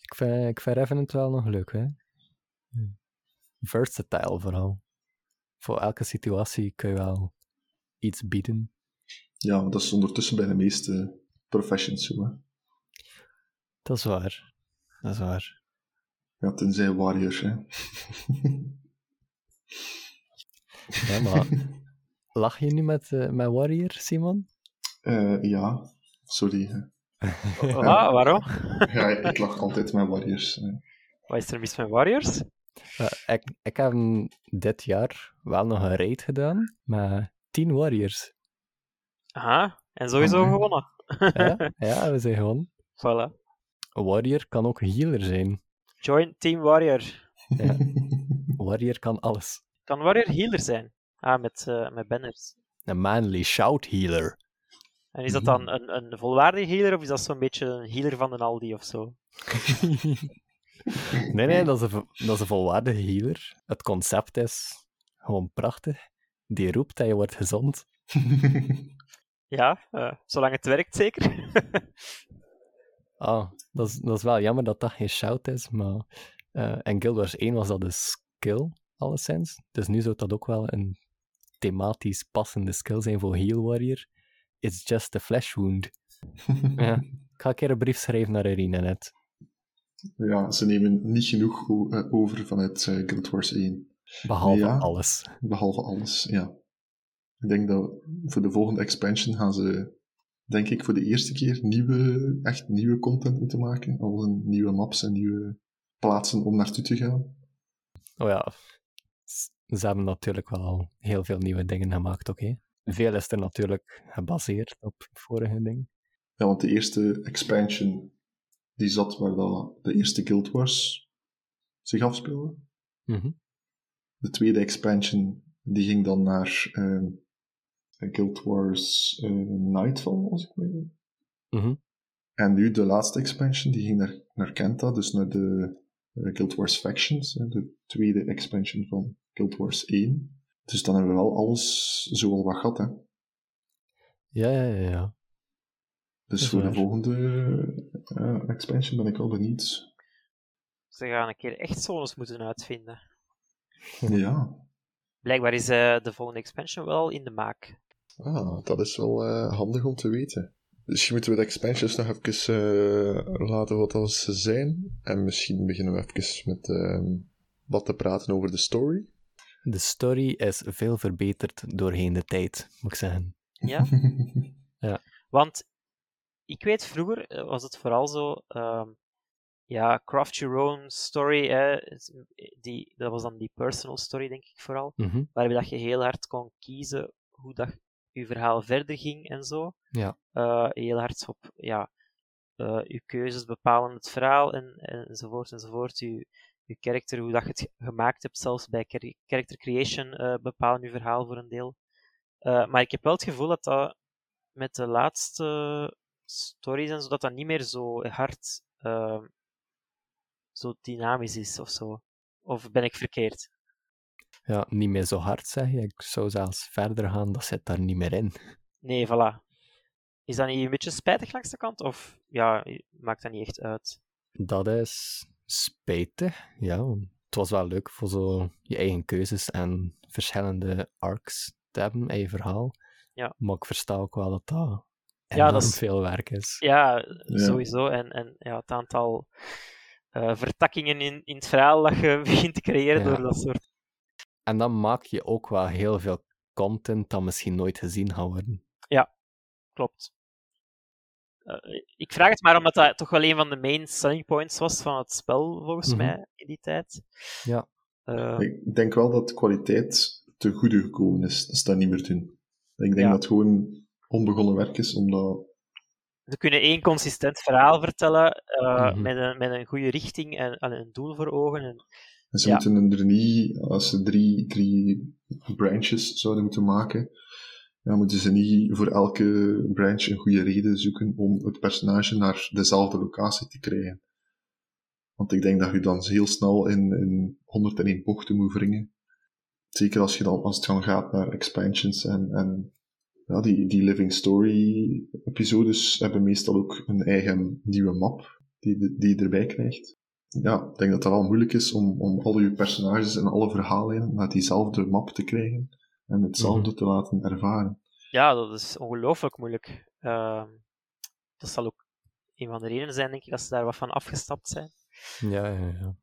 Ik vind, ik vind Revenant wel nog leuk, hè. Versatile vooral. Voor elke situatie kun je wel iets bieden.
Ja, maar dat is ondertussen bij de meeste professions zo. Hè.
Dat is waar. Dat is waar.
Ja, tenzij warriors. Hè.
Ja, maar lach je nu met, eh, met Warrior, Simon?
Eh, ja, sorry.
Ah, waarom?
Ja, ik lach altijd met warriors.
Wat is er mis met Warriors?
Eh, ik, ik heb dit jaar wel nog een raid gedaan met 10 Warriors.
Aha, en sowieso
Amai.
gewonnen.
Ja, ja we zijn gewoon.
Voilà.
Een warrior kan ook een healer zijn.
Join Team Warrior.
Ja. Warrior kan alles.
Kan Warrior healer zijn? Ah, met, eh, met banners.
Een manly shout healer.
En is dat dan een, een volwaardige healer of is dat zo'n beetje een healer van een Aldi of zo?
Nee, nee, dat is, een, dat is een volwaardige healer. Het concept is gewoon prachtig. Die roept en je wordt gezond.
Ja, eh, zolang het werkt zeker.
Ah, dat is, dat is wel jammer dat dat geen shout is, maar eh in Guild Wars 1 was dat een skill, alleszins. Dus nu zou dat ook wel een thematisch passende skill zijn voor Heal Warrior. It's just a flesh wound. ja. Ik ga een keer een brief schrijven naar Irina net.
ja, ze nemen niet genoeg eh, over vanuit eh, Guild Wars 1.
Behalve
Ja.
alles.
Behalve alles, ja. Ik denk dat voor de volgende expansion gaan ze, denk ik, voor de eerste keer nieuwe, echt nieuwe content moeten maken. Al een nieuwe maps en nieuwe plaatsen om naartoe te gaan.
Oh ja, ze hebben natuurlijk wel al heel veel nieuwe dingen gemaakt, oké. Veel is er natuurlijk gebaseerd op vorige dingen.
Ja, want de eerste expansion, die zat waar dat de eerste Guild Wars zich afspeelde.
Mhm.
De tweede expansion, die ging dan naar ehm, Guild Wars eh, Nightfall, als ik me niet
Mhm.
En nu de laatste expansion, die ging naar, naar Kenta, dus naar de eh, Guild Wars Factions, de tweede expansion van Guild Wars 1. Dus dan hebben we wel alles zo al wat gehad, hè.
Ja, ja, ja, ja.
Dus voor de volgende eh, expansion ben ik wel benieuwd.
Ze gaan een keer echt zones moeten uitvinden.
Ja,
Blijkbaar is eh, de volgende expansion wel in de maak.
ah, dat is wel eh, handig om te weten. Misschien moeten we de expansions nog even eh, laten wat als ze zijn. En misschien beginnen we even met ehm, wat te praten over de story.
De story is veel verbeterd doorheen de tijd, moet ik zeggen.
Ja?
Ja.
Want ik weet vroeger eh, was het vooral zo. ehm, ja, craft your own story. Hè, die, dat was dan die personal story, denk ik vooral.
Mhm.
Waarbij dat je heel hard kon kiezen hoe dat je verhaal verder ging en zo.
Ja.
Eh, heel hard op, ja, eh je keuzes bepalen het verhaal en, enzovoort enzovoort. Je character, hoe dat je het gemaakt hebt, zelfs bij char- character creation eh, bepalen je verhaal voor een deel. Eh, maar ik heb wel het gevoel dat dat met de laatste stories en zo, dat dat niet meer zo hard eh, zo dynamisch is of zo. Of ben ik verkeerd?
Ja, niet meer zo hard zeg je. Ik zou zelfs verder gaan, dat zit daar niet meer in.
Nee, voilà. Is dat niet een beetje spijtig langs de kant? Of ja, maakt dat niet echt uit?
Dat is spijtig, ja. Het was wel leuk voor zo je eigen keuzes en verschillende arcs te hebben in je verhaal.
Ja.
Maar ik versta ook wel dat dat
Ja, dat is-
veel werk is.
Ja, sowieso. En, en ja, het aantal eh, vertakkingen in, in het verhaal dat je begint te creëren
Ja.
door dat soort.
En dan maak je ook wel heel veel content dat misschien nooit gezien gaat worden.
Klopt. Eh, ik vraag het maar omdat dat toch wel een van de main selling points was van het spel, volgens
Mhm.
mij, in die tijd.
Ja.
Eh,
Ik denk wel dat de kwaliteit te goede gekomen is. Dat ze dat niet meer doen. Ik denk
Ja.
dat het gewoon onbegonnen werk is, omdat...
Ze kunnen één consistent verhaal vertellen eh,
Mhm.
met, een, met een goede richting en, en een doel voor ogen. En,
En ze
Ja.
moeten er niet, als ze drie, drie branches zouden moeten maken, ja, moeten ze niet voor elke branch een goede reden zoeken om het personage naar dezelfde locatie te krijgen. Want ik denk dat je dan heel snel in, in 101 bochten moet wringen. Zeker als, je dan, als het dan gaat naar expansions en, en ja, die, die Living Story episodes hebben meestal ook een eigen nieuwe map die, die je erbij krijgt. Ja, ik denk dat dat wel moeilijk is om, om al je personages en alle verhalen naar diezelfde map te krijgen en hetzelfde te laten ervaren.
ja, dat is ongelooflijk moeilijk. Ehm, dat zal ook een van de redenen zijn, denk ik, dat ze daar wat van afgestapt zijn.
Ja, ja, ja.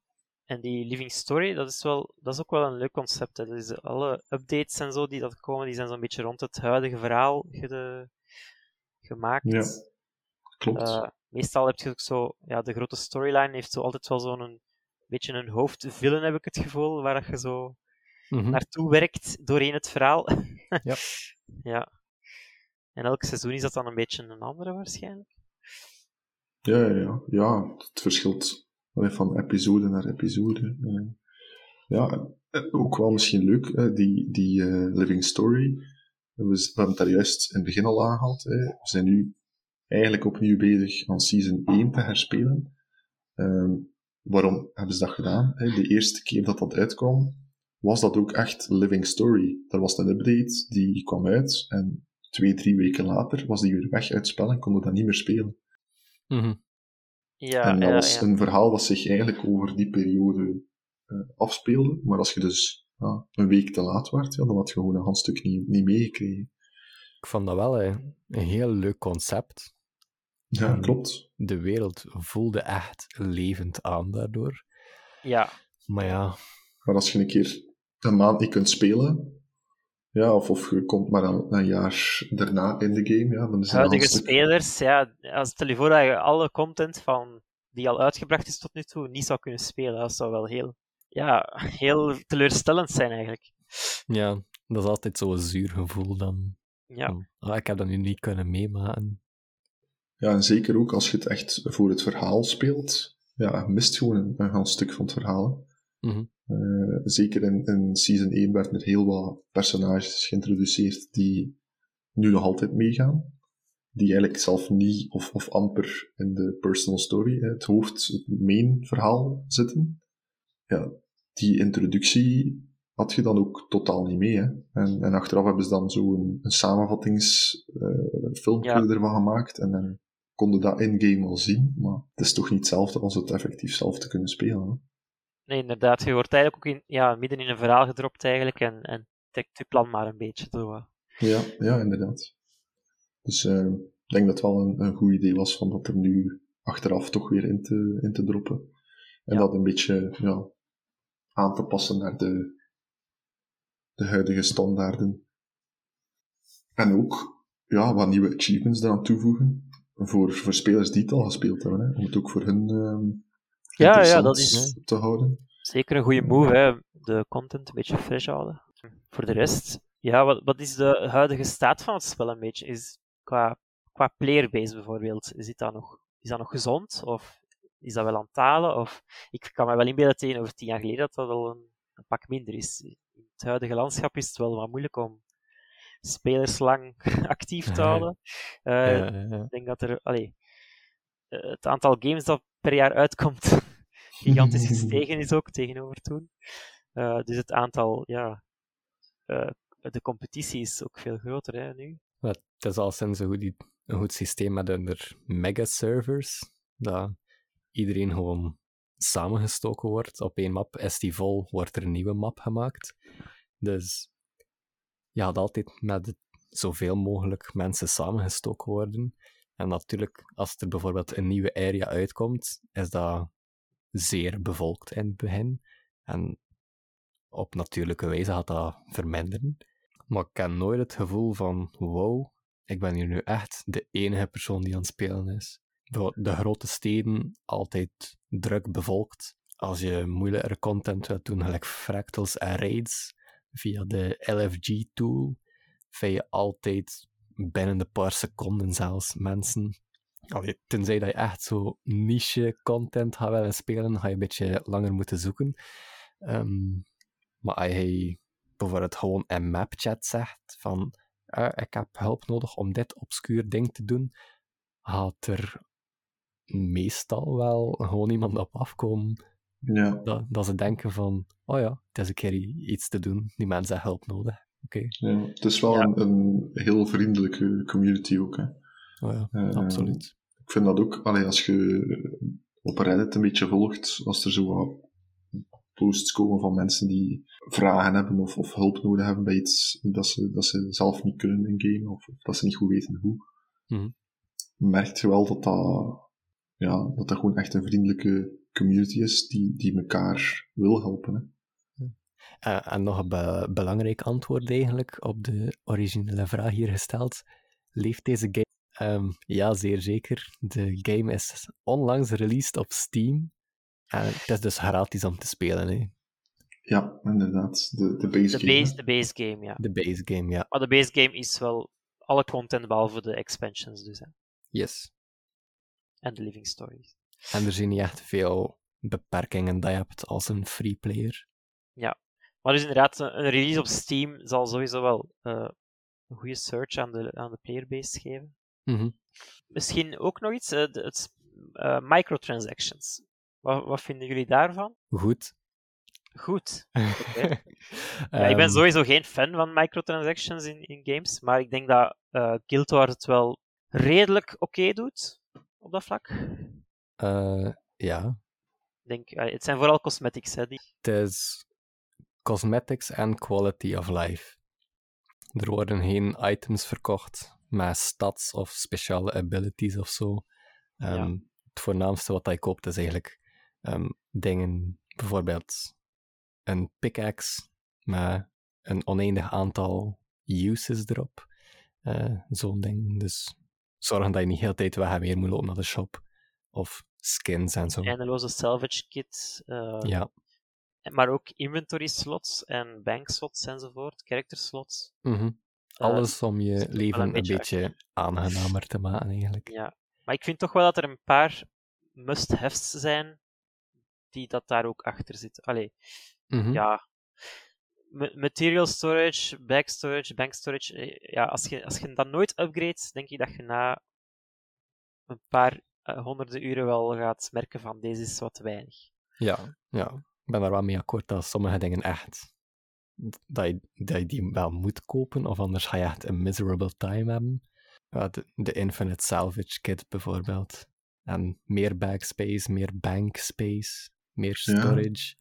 En die Living Story, dat is, wel, dat is ook wel een leuk concept. Hè. Dus alle updates en zo die dat komen, die zijn zo'n beetje rond het huidige verhaal gede- gemaakt.
Ja, klopt.
Eh, meestal heb je ook zo, ja, de grote storyline heeft zo altijd wel zo'n een beetje een hoofdvillain, heb ik het gevoel, waar dat je zo
Mhm.
naartoe werkt doorheen het verhaal.
Ja.
ja. En elk seizoen is dat dan een beetje een andere waarschijnlijk.
Ja, ja, ja. ja het verschilt van episode naar episode. Eh, ja, eh, ook wel misschien leuk, eh, die, die eh, Living Story. We, hebben het daar juist in het begin al aangehaald. hè. We zijn nu eigenlijk opnieuw bezig aan Season 1 te herspelen. Ehm, waarom hebben ze dat gedaan? hè? De eerste keer dat dat uitkwam, was dat ook echt Living Story. Er was een update, die kwam uit, en twee, drie weken later was die weer weg uit het spel en konden we dat niet meer spelen.
Mhm.
Ja,
en dat
ja,
was
ja.
een verhaal dat zich eigenlijk over die periode eh, afspeelde. Maar als je dus ja, een week te laat werd, ja, dan had je gewoon een handstuk niet, niet meegekregen.
Ik vond dat wel eh, een heel leuk concept.
Ja, klopt.
De wereld voelde echt levend aan daardoor.
ja.
Maar ja,
Maar als je een keer een maand niet kunt spelen, ja, of, of je komt maar een, een jaar daarna in de game, ja, dan is
Huidige
handstuk...
spelers, ja, als stel je voor dat je alle content van, die al uitgebracht is tot nu toe niet zou kunnen spelen. Dat zou wel heel, ja, heel teleurstellend zijn eigenlijk.
ja, dat is altijd zo'n zuur gevoel dan.
Ja,
ah, ik heb dat nu niet kunnen meemaken.
Ja, en zeker ook als je het echt voor het verhaal speelt, ja, je mist gewoon een, een heel stuk van het verhaal.
Mhm.
Eh, zeker in, in Season 1 werden er heel wat personages geïntroduceerd die nu nog altijd meegaan. Die eigenlijk zelf niet of, of amper in de personal story, hè, het hoofd, het main verhaal zitten. Ja, die introductie had je dan ook totaal niet mee. Hè. En, en achteraf hebben ze dan zo een, een samenvattingsfilmpje
Ja.
ervan gemaakt. En dan konden dat in-game wel zien. Maar het is toch niet hetzelfde als het effectief zelf te kunnen spelen. Hè.
Nee, inderdaad. Je wordt eigenlijk ook in, ja, midden in een verhaal gedropt eigenlijk en, en trekt je plan maar een beetje door.
Ja, ja, inderdaad. Dus eh, ik denk dat het wel een, een goed idee was van dat er nu achteraf toch weer in te, in te droppen. En
Ja.
dat een beetje ja, aan te passen naar de, de huidige standaarden. En ook ja, wat nieuwe achievements eraan toevoegen. Voor, voor spelers die het al gespeeld hebben, hè, om het ook voor hun ehm
Ja, ja, dat is-
te houden.
Zeker een goede move, hè. de content een beetje fresh houden. Voor de rest, ja, wat, wat is de huidige staat van het spel een beetje? Is qua, qua playerbase bijvoorbeeld, is dat, nog, is dat nog gezond? Of is dat wel aan het talen? Of, ik kan me wel inbeelden tegenover tien jaar geleden dat dat al een, een pak minder is. In het huidige landschap is het wel wat moeilijk om spelers lang actief te houden. Eh,
Ja, ja, ja.
ik denk dat er, allee, eh, het aantal games dat per jaar uitkomt gigantisch gestegen is ook tegenover toen. Eh, dus het aantal, ja, eh, de competitie is ook veel groter hè, nu.
Het is al sinds een goed, een goed systeem met hun mega-servers, dat iedereen gewoon samengestoken wordt. Op één map is die vol, wordt er een nieuwe map gemaakt. Dus je had altijd met zoveel mogelijk mensen samengestoken worden. En natuurlijk, als er bijvoorbeeld een nieuwe area uitkomt, is dat zeer bevolkt in het begin. En op natuurlijke wijze gaat dat verminderen. Maar ik heb nooit het gevoel van, wow, ik ben hier nu echt de enige persoon die aan het spelen is. De, grote steden, altijd druk bevolkt. Als je moeilijkere content wilt doen, gelijk fractals en raids, via de LFG-tool, vind je altijd binnen de paar seconden zelfs mensen. Allee, tenzij dat je echt zo niche content gaat willen spelen, ga je een beetje langer moeten zoeken. Ehm, maar als je bijvoorbeeld gewoon in mapchat zegt van eh, ik heb hulp nodig om dit obscuur ding te doen, gaat er meestal wel gewoon iemand op afkomen
Ja,
dat, dat ze denken van oh ja, het is een keer iets te doen, die mensen hebben hulp nodig. Oké,
ja. Het is wel
Ja.
een, een heel vriendelijke community ook. Hè.
oh ja,
Eh,
absoluut.
Ik vind dat ook, allee, als je op Reddit een beetje volgt, als er zo wat posts komen van mensen die vragen hebben of, of hulp nodig hebben bij iets dat ze, dat ze zelf niet kunnen in game, of, of dat ze niet goed weten hoe,
Mhm.
merk je wel dat dat, ja, dat dat gewoon echt een vriendelijke community is die, die elkaar wil helpen. Hè.
Eh, en nog een be- belangrijk antwoord eigenlijk op de originele vraag hier gesteld. Leeft deze game? Ehm, ja, zeer zeker. De game is onlangs released op Steam. En het is dus gratis om te spelen. Hè.
Ja, inderdaad. De, de base
De
game.
base,
hè.
de base game, ja.
De base game, ja.
Maar de base game is wel alle content behalve de expansions dus. Hè.
Yes.
En de living stories.
En er zijn niet echt veel beperkingen dat je hebt als een free player.
Maar dus inderdaad, een een release op Steam zal sowieso wel eh, een goede search aan de, aan de playerbase geven.
Mhm.
Misschien ook nog iets, eh, het, eh, microtransactions. Wat, wat vinden jullie daarvan?
Goed.
Goed. Ja, ik ben
Ehm,
sowieso geen fan van microtransactions in, in games, maar ik denk dat eh Guild Wars het wel redelijk oké doet op dat vlak.
ja,
denk, het zijn vooral cosmetics. Hè, die...
het is cosmetics en quality of life. Er worden geen items verkocht met stats of speciale abilities of zo. Ehm, Het voornaamste wat je koopt is eigenlijk ehm, dingen, bijvoorbeeld een pickaxe met een oneindig aantal uses erop. Eh, Zo'n ding. Dus zorgen dat je niet heel de tijd weg en weer moet lopen naar de shop. Of skins en zo.
eindeloze salvage kit, eh,
Ja.
maar ook inventory slots en bank slots enzovoort, character slots.
Mhm. Alles om je leven
een beetje
beetje aangenamer te maken, eigenlijk.
Ja, maar ik vind toch wel dat er een paar must-haves zijn die dat daar ook achter zitten. Allee,
Mhm.
ja. Ma- Material storage, back storage, bank storage. eh, Ja, als je, als je dat nooit upgrades, denk ik dat je na een paar eh, honderden uren wel gaat merken van deze is wat weinig.
Ja, ja, ik ben daar wel mee akkoord dat sommige dingen echt. Dat je, dat je die wel moet kopen, of anders ga je echt een miserable time hebben. Ja, de, de Infinite Salvage Kit bijvoorbeeld. En meer backspace, meer bank space, meer
Ja.
storage.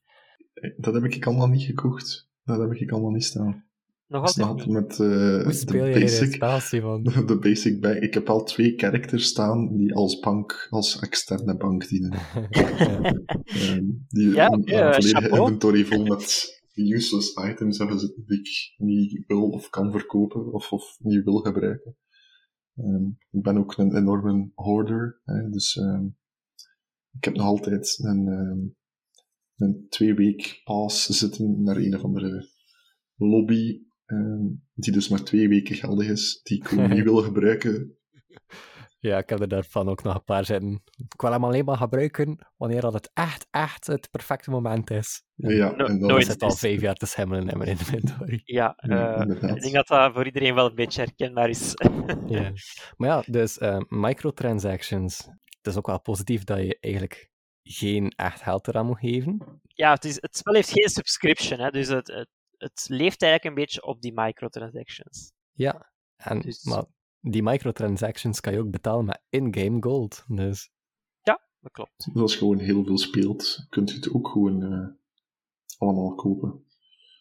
Dat heb ik allemaal niet gekocht. Dat heb ik allemaal niet staan.
Nog
Ik
altijd
met eh,
Hoe speel
de
je
basic,
van?
de basic bank. Ik heb al twee characters staan die als bank, als externe bank dienen. Ehm, die
Ja,
een,
oké,
een
eh,
volledige
chapeau.
inventory vol met useless items hebben zitten die ik niet wil of kan verkopen of, of niet wil gebruiken. Ehm, ik ben ook een enorme hoarder, hè, dus ehm, ik heb nog altijd een, ehm, een twee week pass zitten naar een of andere lobby, die dus maar twee weken geldig is, die ik niet wil gebruiken.
Ja, ik heb er daarvan ook nog een paar zitten. Ik wil hem alleen maar gebruiken wanneer dat het echt, echt het perfecte moment is.
Ja,
No-
en dan
Ik
nooit.
zit al vijf jaar te schimmelen in mijn inventory.
Ja,
Ja,
eh, ik denk dat dat voor iedereen wel een beetje herkenbaar is.
Ja. Maar ja, dus eh, microtransactions. Het is ook wel positief dat je eigenlijk geen echt geld eraan moet geven.
ja, het, is, het spel heeft geen subscription, hè, dus het, het, het leeft eigenlijk een beetje op die microtransactions.
Ja, en,
Dus-
maar die microtransactions kan je ook betalen met in-game gold. Dus
Dat klopt.
Dus als je gewoon heel veel speelt, kunt je het ook gewoon eh, allemaal kopen.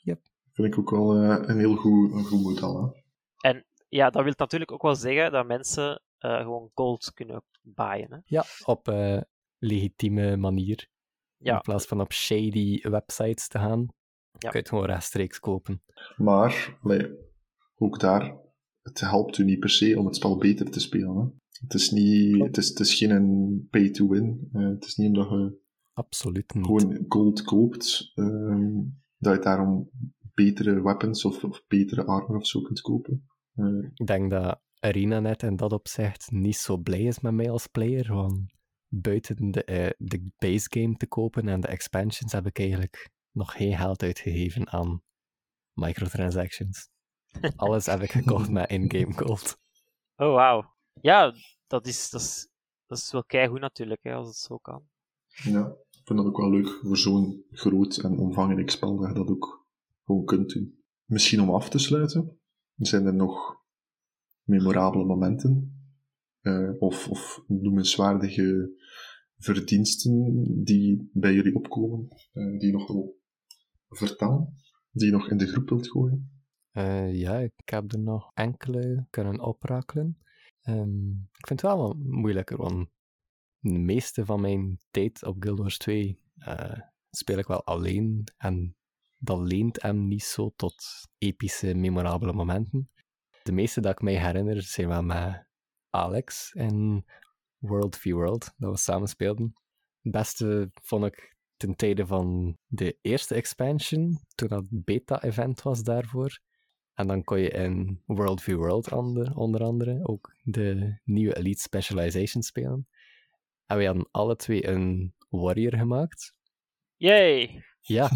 Yep.
Vind ik ook wel eh, een heel goed, een goed model. Hè?
Ja, dat wil natuurlijk ook wel zeggen dat mensen eh, gewoon gold kunnen baaien. Hè.
ja, op eh, legitieme manier.
Ja.
In plaats van op shady websites te gaan,
Ja.
kun je het gewoon rechtstreeks kopen.
Maar, allee, ook daar, het helpt u niet per se om het spel beter te spelen. Hè. Het is niet, het is, het is geen pay to win. Uh, het is niet omdat je
Absoluut niet.
gewoon gold koopt, um, dat je daarom betere weapons of, of betere armor of zo kunt kopen. Uh,
Ik denk dat ArenaNet in dat opzicht niet zo blij is met mij als player, want buiten de, uh, de base game te kopen en de expansions heb ik eigenlijk nog geen geld uitgegeven aan microtransactions. Alles heb ik gekocht met in-game gold.
Oh, wauw. Ja, dat is, dat is, dat is wel keigoed natuurlijk, hè, als het zo kan.
Ja, ik vind dat ook wel leuk voor zo'n groot en omvangrijk spel dat je dat ook gewoon kunt doen. Misschien om af te sluiten, zijn er nog memorabele momenten uh, of, of noemenswaardige verdiensten die bij jullie opkomen, uh, die je nog wil vertellen, die je nog in de groep wilt gooien?
Uh, ja, ik heb er nog enkele kunnen oprakelen. Um, ik vind het wel moeilijker, want de meeste van mijn tijd op Guild Wars 2 uh, speel ik wel alleen en dat leent hem niet zo tot epische, memorabele momenten. De meeste dat ik mij herinner zijn wel met Alex en World v World, dat we samen speelden. Het beste vond ik ten tijde van de eerste expansion, toen dat beta-event was daarvoor. En dan kon je in World v World onder, onder andere ook de nieuwe Elite Specialization spelen. En we hadden alle twee een warrior gemaakt.
Yay!
Ja.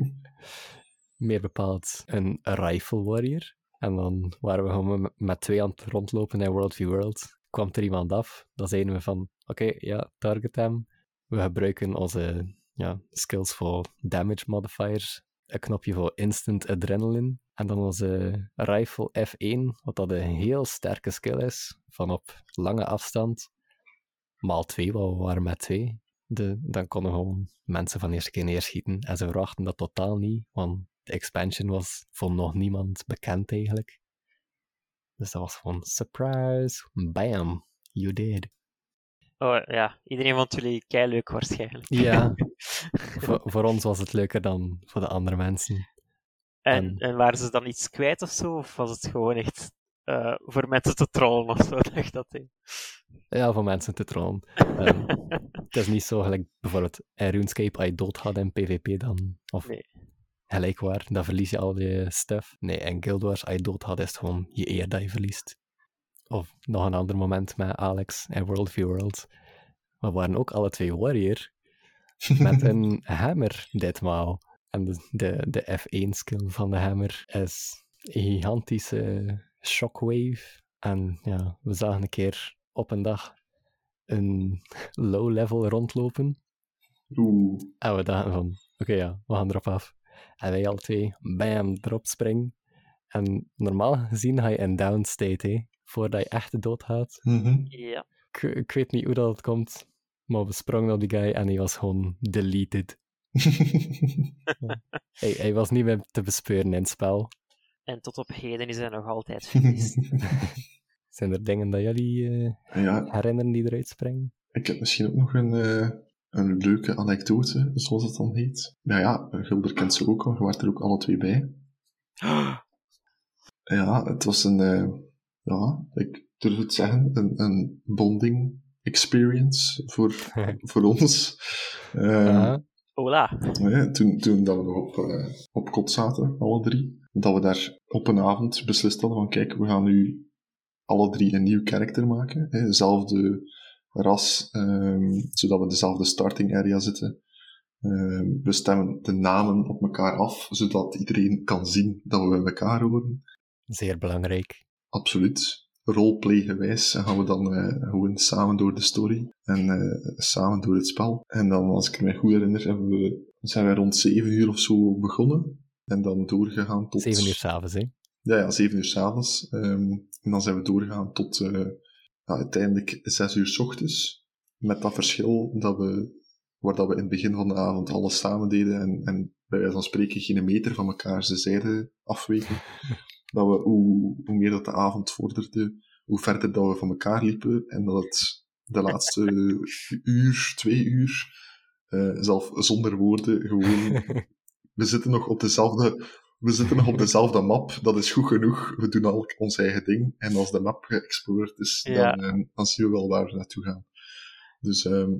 Meer bepaald een rifle warrior. En dan waren we gewoon met twee aan het rondlopen in World v World. Kwam er iemand af, dan zeiden we van, oké, okay, ja, target hem. We gebruiken onze ja, skills voor damage modifiers, een knopje voor instant adrenaline, en dan onze rifle F1, wat dat een heel sterke skill is, van op lange afstand. Maal 2, wat we waren met twee. De, dan konden gewoon mensen van eerste keer neerschieten. En ze verwachten dat totaal niet, want de expansion was voor nog niemand bekend eigenlijk. Dus dat was gewoon surprise, bam, you did.
Oh ja, iedereen vond jullie kei leuk waarschijnlijk.
Ja, voor, voor, ons was het leuker dan voor de andere mensen.
En, en, en waren ze dan iets kwijt of zo? Of was het gewoon echt uh, voor mensen te trollen of zo? Dacht dat ding?
Ja, voor mensen te trollen. um, het is niet zo gelijk bijvoorbeeld in RuneScape, als je dood gaat in PvP dan. Of
nee.
gelijk waar, dan verlies je al je stuff. Nee, in Guild Wars, als je dood gaat, is het gewoon je eer dat je verliest. Of nog een ander moment met Alex en World v World. We waren ook alle twee warrior. Met een hammer ditmaal. En de, de, de F1-skill van de hammer is een gigantische shockwave. En ja, we zagen een keer op een dag een low-level rondlopen.
Oeh.
En we dachten van, oké okay, ja, we gaan erop af. En wij alle twee, bam, erop springen. En normaal gezien ga je in down state, hè, voordat je echt dood gaat.
Mm -hmm.
Ja.
Ik, ik, weet niet hoe dat komt, maar we sprongen op die guy en hij was gewoon deleted. ja. hij, hij, was niet meer te bespeuren in het spel.
En tot op heden is hij nog altijd vermist.
Zijn er dingen dat jullie uh,
ja.
herinneren die eruit springen?
Ik heb misschien ook nog een, uh, een leuke anekdote, zoals het dan heet. Nou ja, Gilbert kent ze ook al, je waren er ook alle twee bij. ja, het was een, uh, ja, ik durf het zeggen, een, een bonding experience voor, voor ons.
Uh,
Hola.
Ja, toen, toen dat we nog op, uh, op kot zaten, alle drie, dat we daar op een avond beslist hadden van kijk, we gaan nu alle drie een nieuw karakter maken. Hè, dezelfde ras, um, zodat we dezelfde starting area zitten. Um, we stemmen de namen op elkaar af, zodat iedereen kan zien dat we bij elkaar horen.
Zeer belangrijk.
Absoluut. Roleplay-gewijs gaan we dan uh, gewoon samen door de story en uh, samen door het spel. En dan, als ik me goed herinner, hebben we, zijn wij rond 7 uur of zo begonnen. En dan doorgegaan tot...
7 uur s'avonds, hè?
Ja, ja, 7 uur s'avonds. Um, en dan zijn we doorgegaan tot uh, ja, uiteindelijk 6 uur s ochtends. Met dat verschil dat we, waar dat we in het begin van de avond alles samen deden en, en bij wijze van spreken geen meter van elkaar zijn zijde afweken. dat we, hoe, hoe meer dat de avond vorderde, hoe verder dat we van elkaar liepen en dat het de laatste uur, twee uur, uh, zelf zonder woorden, gewoon, we zitten nog op dezelfde we zitten nog op dezelfde map, dat is goed genoeg. We doen al ons eigen ding. En als de map geëxploreerd is,
Ja.
dan, eh, dan zien we wel waar we naartoe gaan. Dus ehm,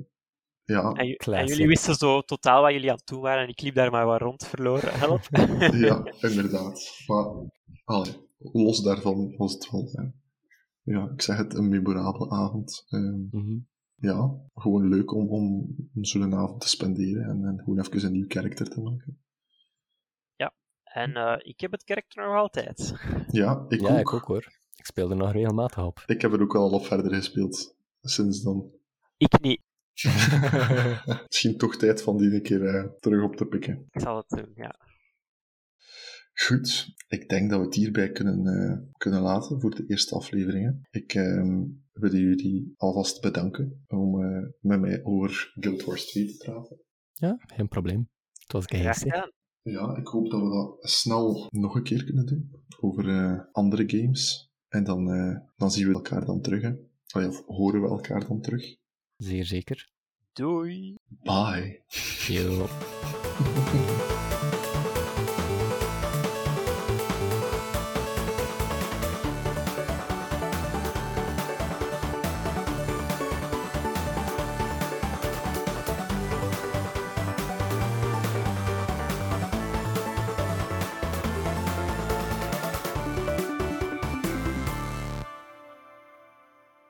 ja,
En, en jullie wisten zo totaal wat jullie aan het doen waren en ik liep daar maar wat rond verloren. Help.
ja, inderdaad. Maar allee, los daarvan was het wel, ja, ik zeg het, een memorabele avond. Ehm,
Mhm.
ja, gewoon leuk om, om zo'n avond te spenderen en, en gewoon even een nieuw karakter te maken.
En eh, ik heb het karakter nog altijd.
Ja, ik
Ja,
ook.
ik ook hoor. Ik speel er nog regelmatig op.
Ik heb er ook al op verder gespeeld sinds dan.
Ik niet.
Misschien toch tijd van die een keer eh, terug op te pikken.
Ik zal het doen, ja.
Goed, ik denk dat we het hierbij kunnen, eh, kunnen laten voor de eerste afleveringen. Ik ehm, wil jullie alvast bedanken om eh, met mij over Guild Wars 2 te praten.
Ja, geen probleem. Het was
gedaan.
Ja, ik hoop dat we dat snel nog een keer kunnen doen. Over eh, andere games. En dan, eh, dan zien we elkaar dan terug. Hè. Of horen we elkaar dan terug.
Zeer zeker.
Doei.
Bye.
Yo.